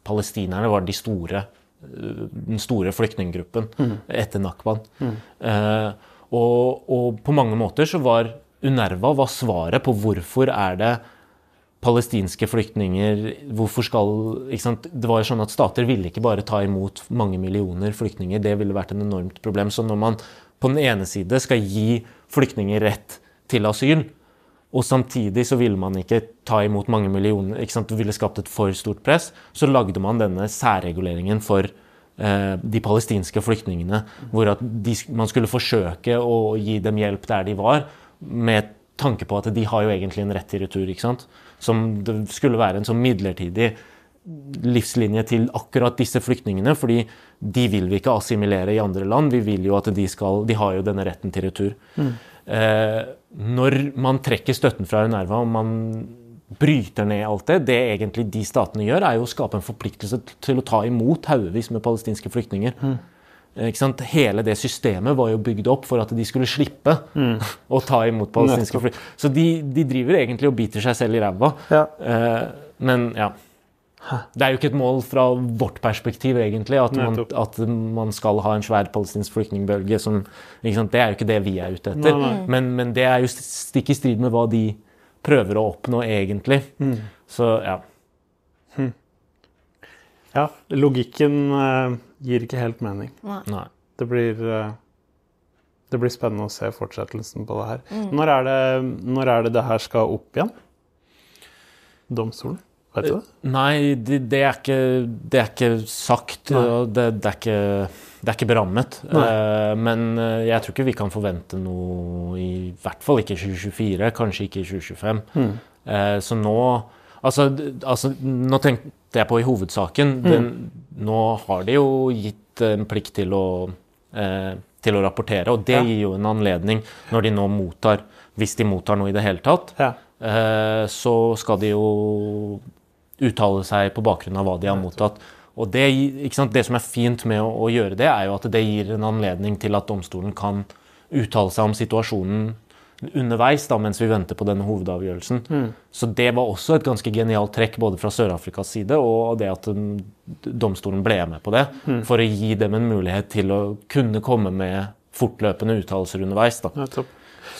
palestinerne var de store, den store flyktninggruppen etter Nakban. Eh, og, og på mange måter så var UNRWA var svaret på hvorfor er det palestinske flyktninger hvorfor skal, ikke sant? Det var jo sånn at Stater ville ikke bare ta imot mange millioner flyktninger. Det ville vært en enormt problem. Så når man på den ene side skal gi flyktninger rett til asyl, Og samtidig så ville man ikke ta imot mange millioner. ikke sant? Det ville skapt et for stort press. Så lagde man denne særreguleringen for eh, de palestinske flyktningene. Hvor at de, man skulle forsøke å gi dem hjelp der de var, med tanke på at de har jo egentlig en rett til retur. ikke sant? Som det skulle være en sånn midlertidig livslinje til akkurat disse flyktningene. fordi de vil vi ikke assimilere i andre land. Vi vil jo at de skal De har jo denne retten til retur. Eh, når man trekker støtten fra UNRWA og man bryter ned alt det, det egentlig de statene gjør, er jo å skape en forpliktelse til å ta imot haugevis med palestinske flyktninger. Mm. Sant? Hele det systemet var jo bygd opp for at de skulle slippe å ta imot palestinske flyktninger. Så de, de driver egentlig og biter seg selv i ræva. Ja. Eh, men ja. Det er jo ikke et mål fra vårt perspektiv, egentlig, at man, at man skal ha en svær palestinsk flyktningbølge. Som. Det er jo ikke det vi er ute etter. Nei, nei. Men, men det er jo stikk i strid med hva de prøver å oppnå, egentlig. Mm. Så ja. ja. Logikken uh, gir ikke helt mening. Nei. Det blir, uh, det blir spennende å se fortsettelsen på det her. Når, er det, når er det det her skal opp igjen? Domstolen? Vet du det? Nei, det, det, er ikke, det er ikke sagt. Det, det, er ikke, det er ikke berammet. Eh, men eh, jeg tror ikke vi kan forvente noe i hvert fall ikke i 2024, kanskje ikke i 2025. Mm. Eh, så nå altså, altså, nå tenkte jeg på i hovedsaken. Den, nå har de jo gitt en plikt til å, eh, til å rapportere, og det Ja. gir jo en anledning når de nå mottar, hvis de mottar noe i det hele tatt, Ja. eh, så skal de jo uttale seg på bakgrunn av hva de har mottatt. Og det, det som er fint med å, å gjøre det, er jo at det gir en anledning til at domstolen kan uttale seg om situasjonen underveis da, mens vi venter på denne hovedavgjørelsen. Så det var også et ganske genialt trekk både fra Sør-Afrikas side og det at um, domstolen ble med på det, for å gi dem en mulighet til å kunne komme med fortløpende uttalelser underveis. Da. Nettopp.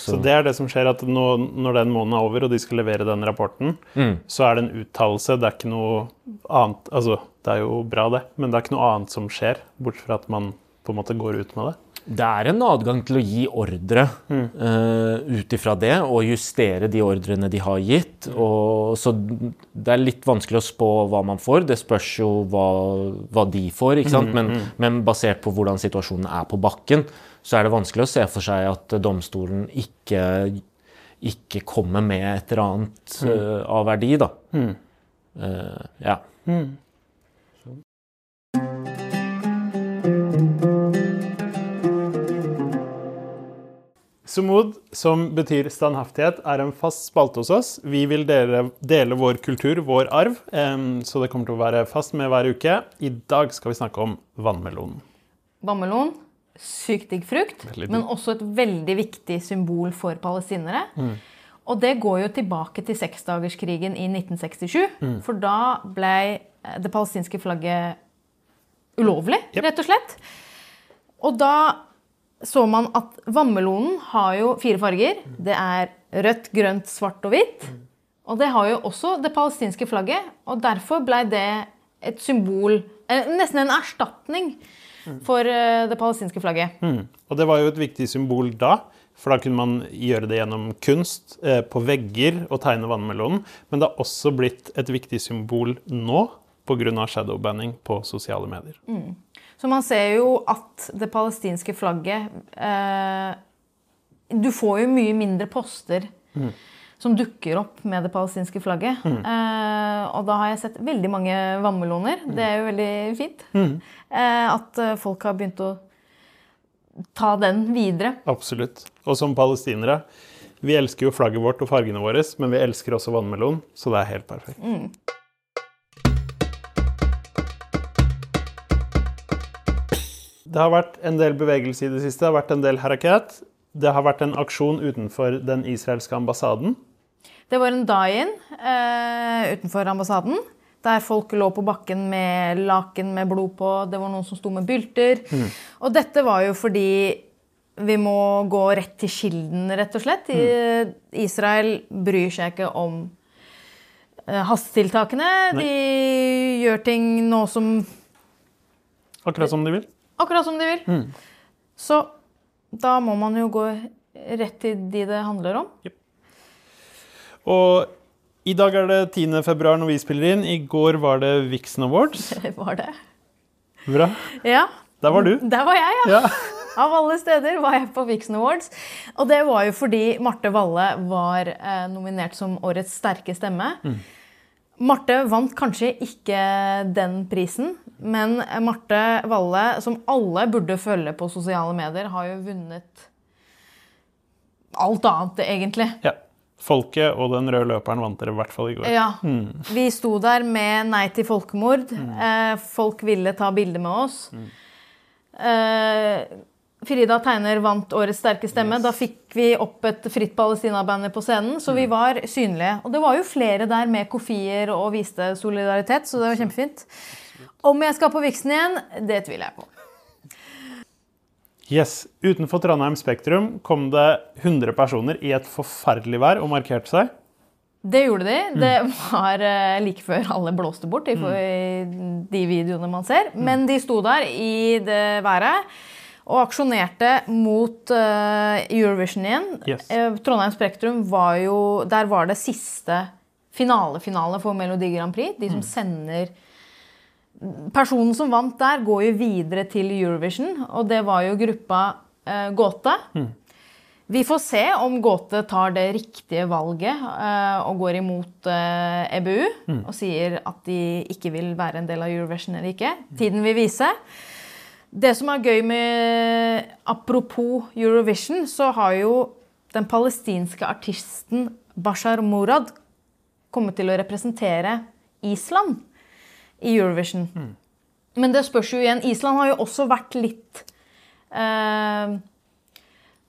Så det er det som skjer, at nå, når den måneden er over og de skal levere den rapporten, Mm. så er det en uttalelse. Det er ikke noe annet Altså, det er jo bra, det, men det er ikke noe annet som skjer, bortsett fra at man på en måte går ut med det. Det er en adgang til å gi ordre uh, ut ifra det, og justere de ordrene de har gitt. Og, så det er litt vanskelig å spå hva man får. Det spørs jo hva, hva de får. ikke sant? Men, men basert på hvordan situasjonen er på bakken, så er det vanskelig å se for seg at domstolen ikke, ikke kommer med et eller annet uh, av verdi, da. Uh, ja. Sumud, som betyr standhaftighet, er en fast spalte hos oss. Vi vil dele, dele vår kultur, vår arv, så det kommer til å være fast med hver uke. I dag skal vi snakke om vannmelonen. Vannmelon, sykt digg frukt, men også et veldig viktig symbol for palestinere. Mm. Og det går jo tilbake til seksdagerskrigen i 1967, Mm. for da ble eh, det palestinske flagget ulovlig, yep. rett og slett. Og da så man at vannmelonen har jo fire farger. Det er rødt, grønt, svart og hvitt. Og det har jo også det palestinske flagget, og derfor ble det et symbol eh, Nesten en erstatning for eh, det palestinske flagget. Mm. Og det var jo et viktig symbol da, for da kunne man gjøre det gjennom kunst eh, på vegger og tegne vannmelonen. Men det har også blitt et viktig symbol nå pga. shadowbanning på sosiale medier. Så man ser jo at det palestinske flagget eh, Du får jo mye mindre poster som dukker opp med det palestinske flagget. Eh, og da har jeg sett veldig mange vannmeloner. Det er jo veldig fint. Eh, at eh, folk har begynt å ta den videre. Absolutt. Og som palestinere, vi elsker jo flagget vårt og fargene våre, men vi elsker også vannmelon, så det er helt perfekt. Det har vært en del bevegelse i det siste. Det har vært en del harakat. Det har vært en aksjon utenfor den israelske ambassaden. Det var en die-in eh, utenfor ambassaden. Der folk lå på bakken med laken med blod på. Det var noen som sto med bylter. Og dette var jo fordi vi må gå rett til kilden, rett og slett. Mm. Israel bryr seg ikke om eh, hastetiltakene. De gjør ting nå som Akkurat som de vil. akkurat som de vil. Så da må man jo gå rett til de det handler om. Og i dag er det 10. februar når vi spiller inn. I går var det Vixen Awards. Det Var det? Bra. Ja. Der var du. Der var jeg, ja. Ja. Av alle steder var jeg på Vixen Awards. Og det var jo fordi Marte Valle var eh, nominert som årets sterke stemme. Marte vant kanskje ikke den prisen, men Marte Valle, som alle burde følge på sosiale medier, har jo vunnet alt annet, egentlig. ja. Folket og den røde løperen vant dere i hvert fall i går. Ja. Vi sto der med Nei til folkemord. Eh, folk ville ta bilde med oss. Eh, Frida Tegner vant Årets sterke stemme. Da fikk vi opp et Fritt Palestina-banner på scenen, så vi var synlige. Og det var jo flere der med kofier og viste solidaritet, så det var kjempefint. Om jeg skal på Vixen igjen, det tviler jeg på. Yes. Utenfor Trondheim Spektrum kom det 100 personer i et forferdelig vær og markerte seg. Det gjorde de. Det var eh, like før alle blåste bort i de videoene man ser. Men de sto der i det været og aksjonerte mot eh, Eurovision igjen. Yes. Eh, Trondheim Spektrum var jo Der var det siste finale-finale for Melodi Grand Prix. De som sender Personen som vant der, går jo videre til Eurovision, og det var jo gruppa eh, Gåte. Vi får se om Gåte tar det riktige valget eh, og går imot eh, EBU og sier at de ikke vil være en del av Eurovision eller ikke. Tiden vil vise. Det som er gøy med Apropos Eurovision, så har jo den palestinske artisten Bashar Murad kommet til å representere Island i Eurovision. Men det spørs jo igjen Island har jo også vært litt eh,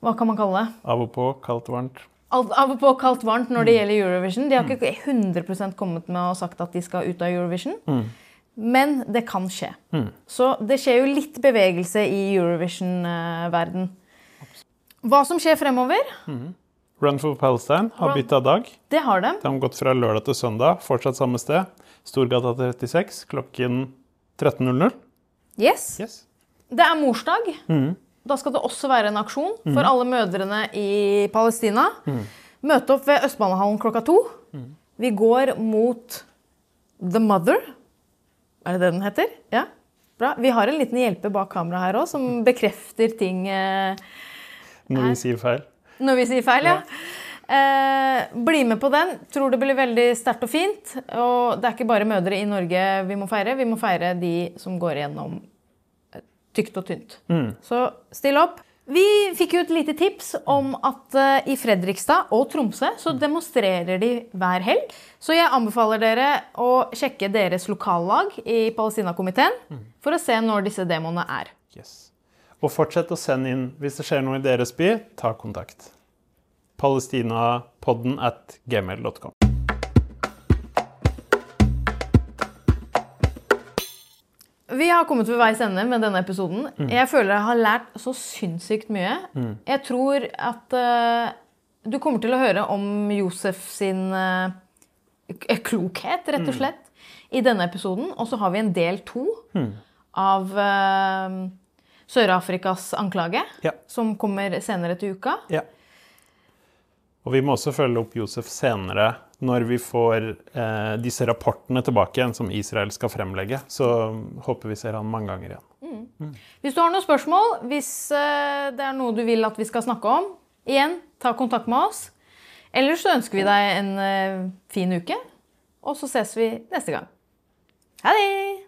Hva kan man kalle det? Av og på, kaldt varmt. Alt av og på kaldt varmt når det gjelder Eurovision. De har ikke 100% kommet med og sagt at de skal ut av Eurovision. Men det kan skje. Så det skjer jo litt bevegelse i Eurovision-verden. Hva som skjer fremover, Run for Palestine har bytta dag. det har de. De har gått fra lørdag til søndag, fortsatt samme sted. Storgata 36 klokken 13.00. Yes. Yes. Det er morsdag. Da skal det også være en aksjon for alle mødrene i Palestina. Møte opp ved Østbanehallen klokka to. Vi går mot The Mother. Er det det den heter? Ja. Bra. Vi har en liten hjelper bak kamera her òg, som bekrefter ting eh, Når vi sier feil. Når vi sier feil. ja. Eh, bli med på den. Tror det blir veldig sterkt og fint. Og det er ikke bare mødre i Norge vi må feire. Vi må feire de som går igjennom eh, tykt og tynt. Så still opp. Vi fikk jo et lite tips om at eh, i Fredrikstad og Tromsø så demonstrerer de hver helg. Så jeg anbefaler dere å sjekke deres lokallag i Palestinakomiteen for å se når disse demoene er. Yes. Og fortsett å sende inn hvis det skjer noe i deres by. Ta kontakt. Palestinapodden at gmail.com. Vi har kommet ved veis ende med denne episoden. Jeg føler jeg har lært så sinnssykt mye. Jeg tror at uh, du kommer til å høre om Josef sin uh, klokhet, rett og slett, i denne episoden. Og så har vi en del to av eh, Sør-Afrikas anklage, Ja. som kommer senere til uka. Ja. Og vi må også følge opp Josef senere når vi får eh, disse rapportene tilbake igjen som Israel skal fremlegge. Så håper vi ser han mange ganger igjen. Hvis du har noen spørsmål, hvis eh, det er noe du vil at vi skal snakke om, igjen, ta kontakt med oss. Ellers så ønsker vi deg en eh, fin uke, og så ses vi neste gang. Ha det!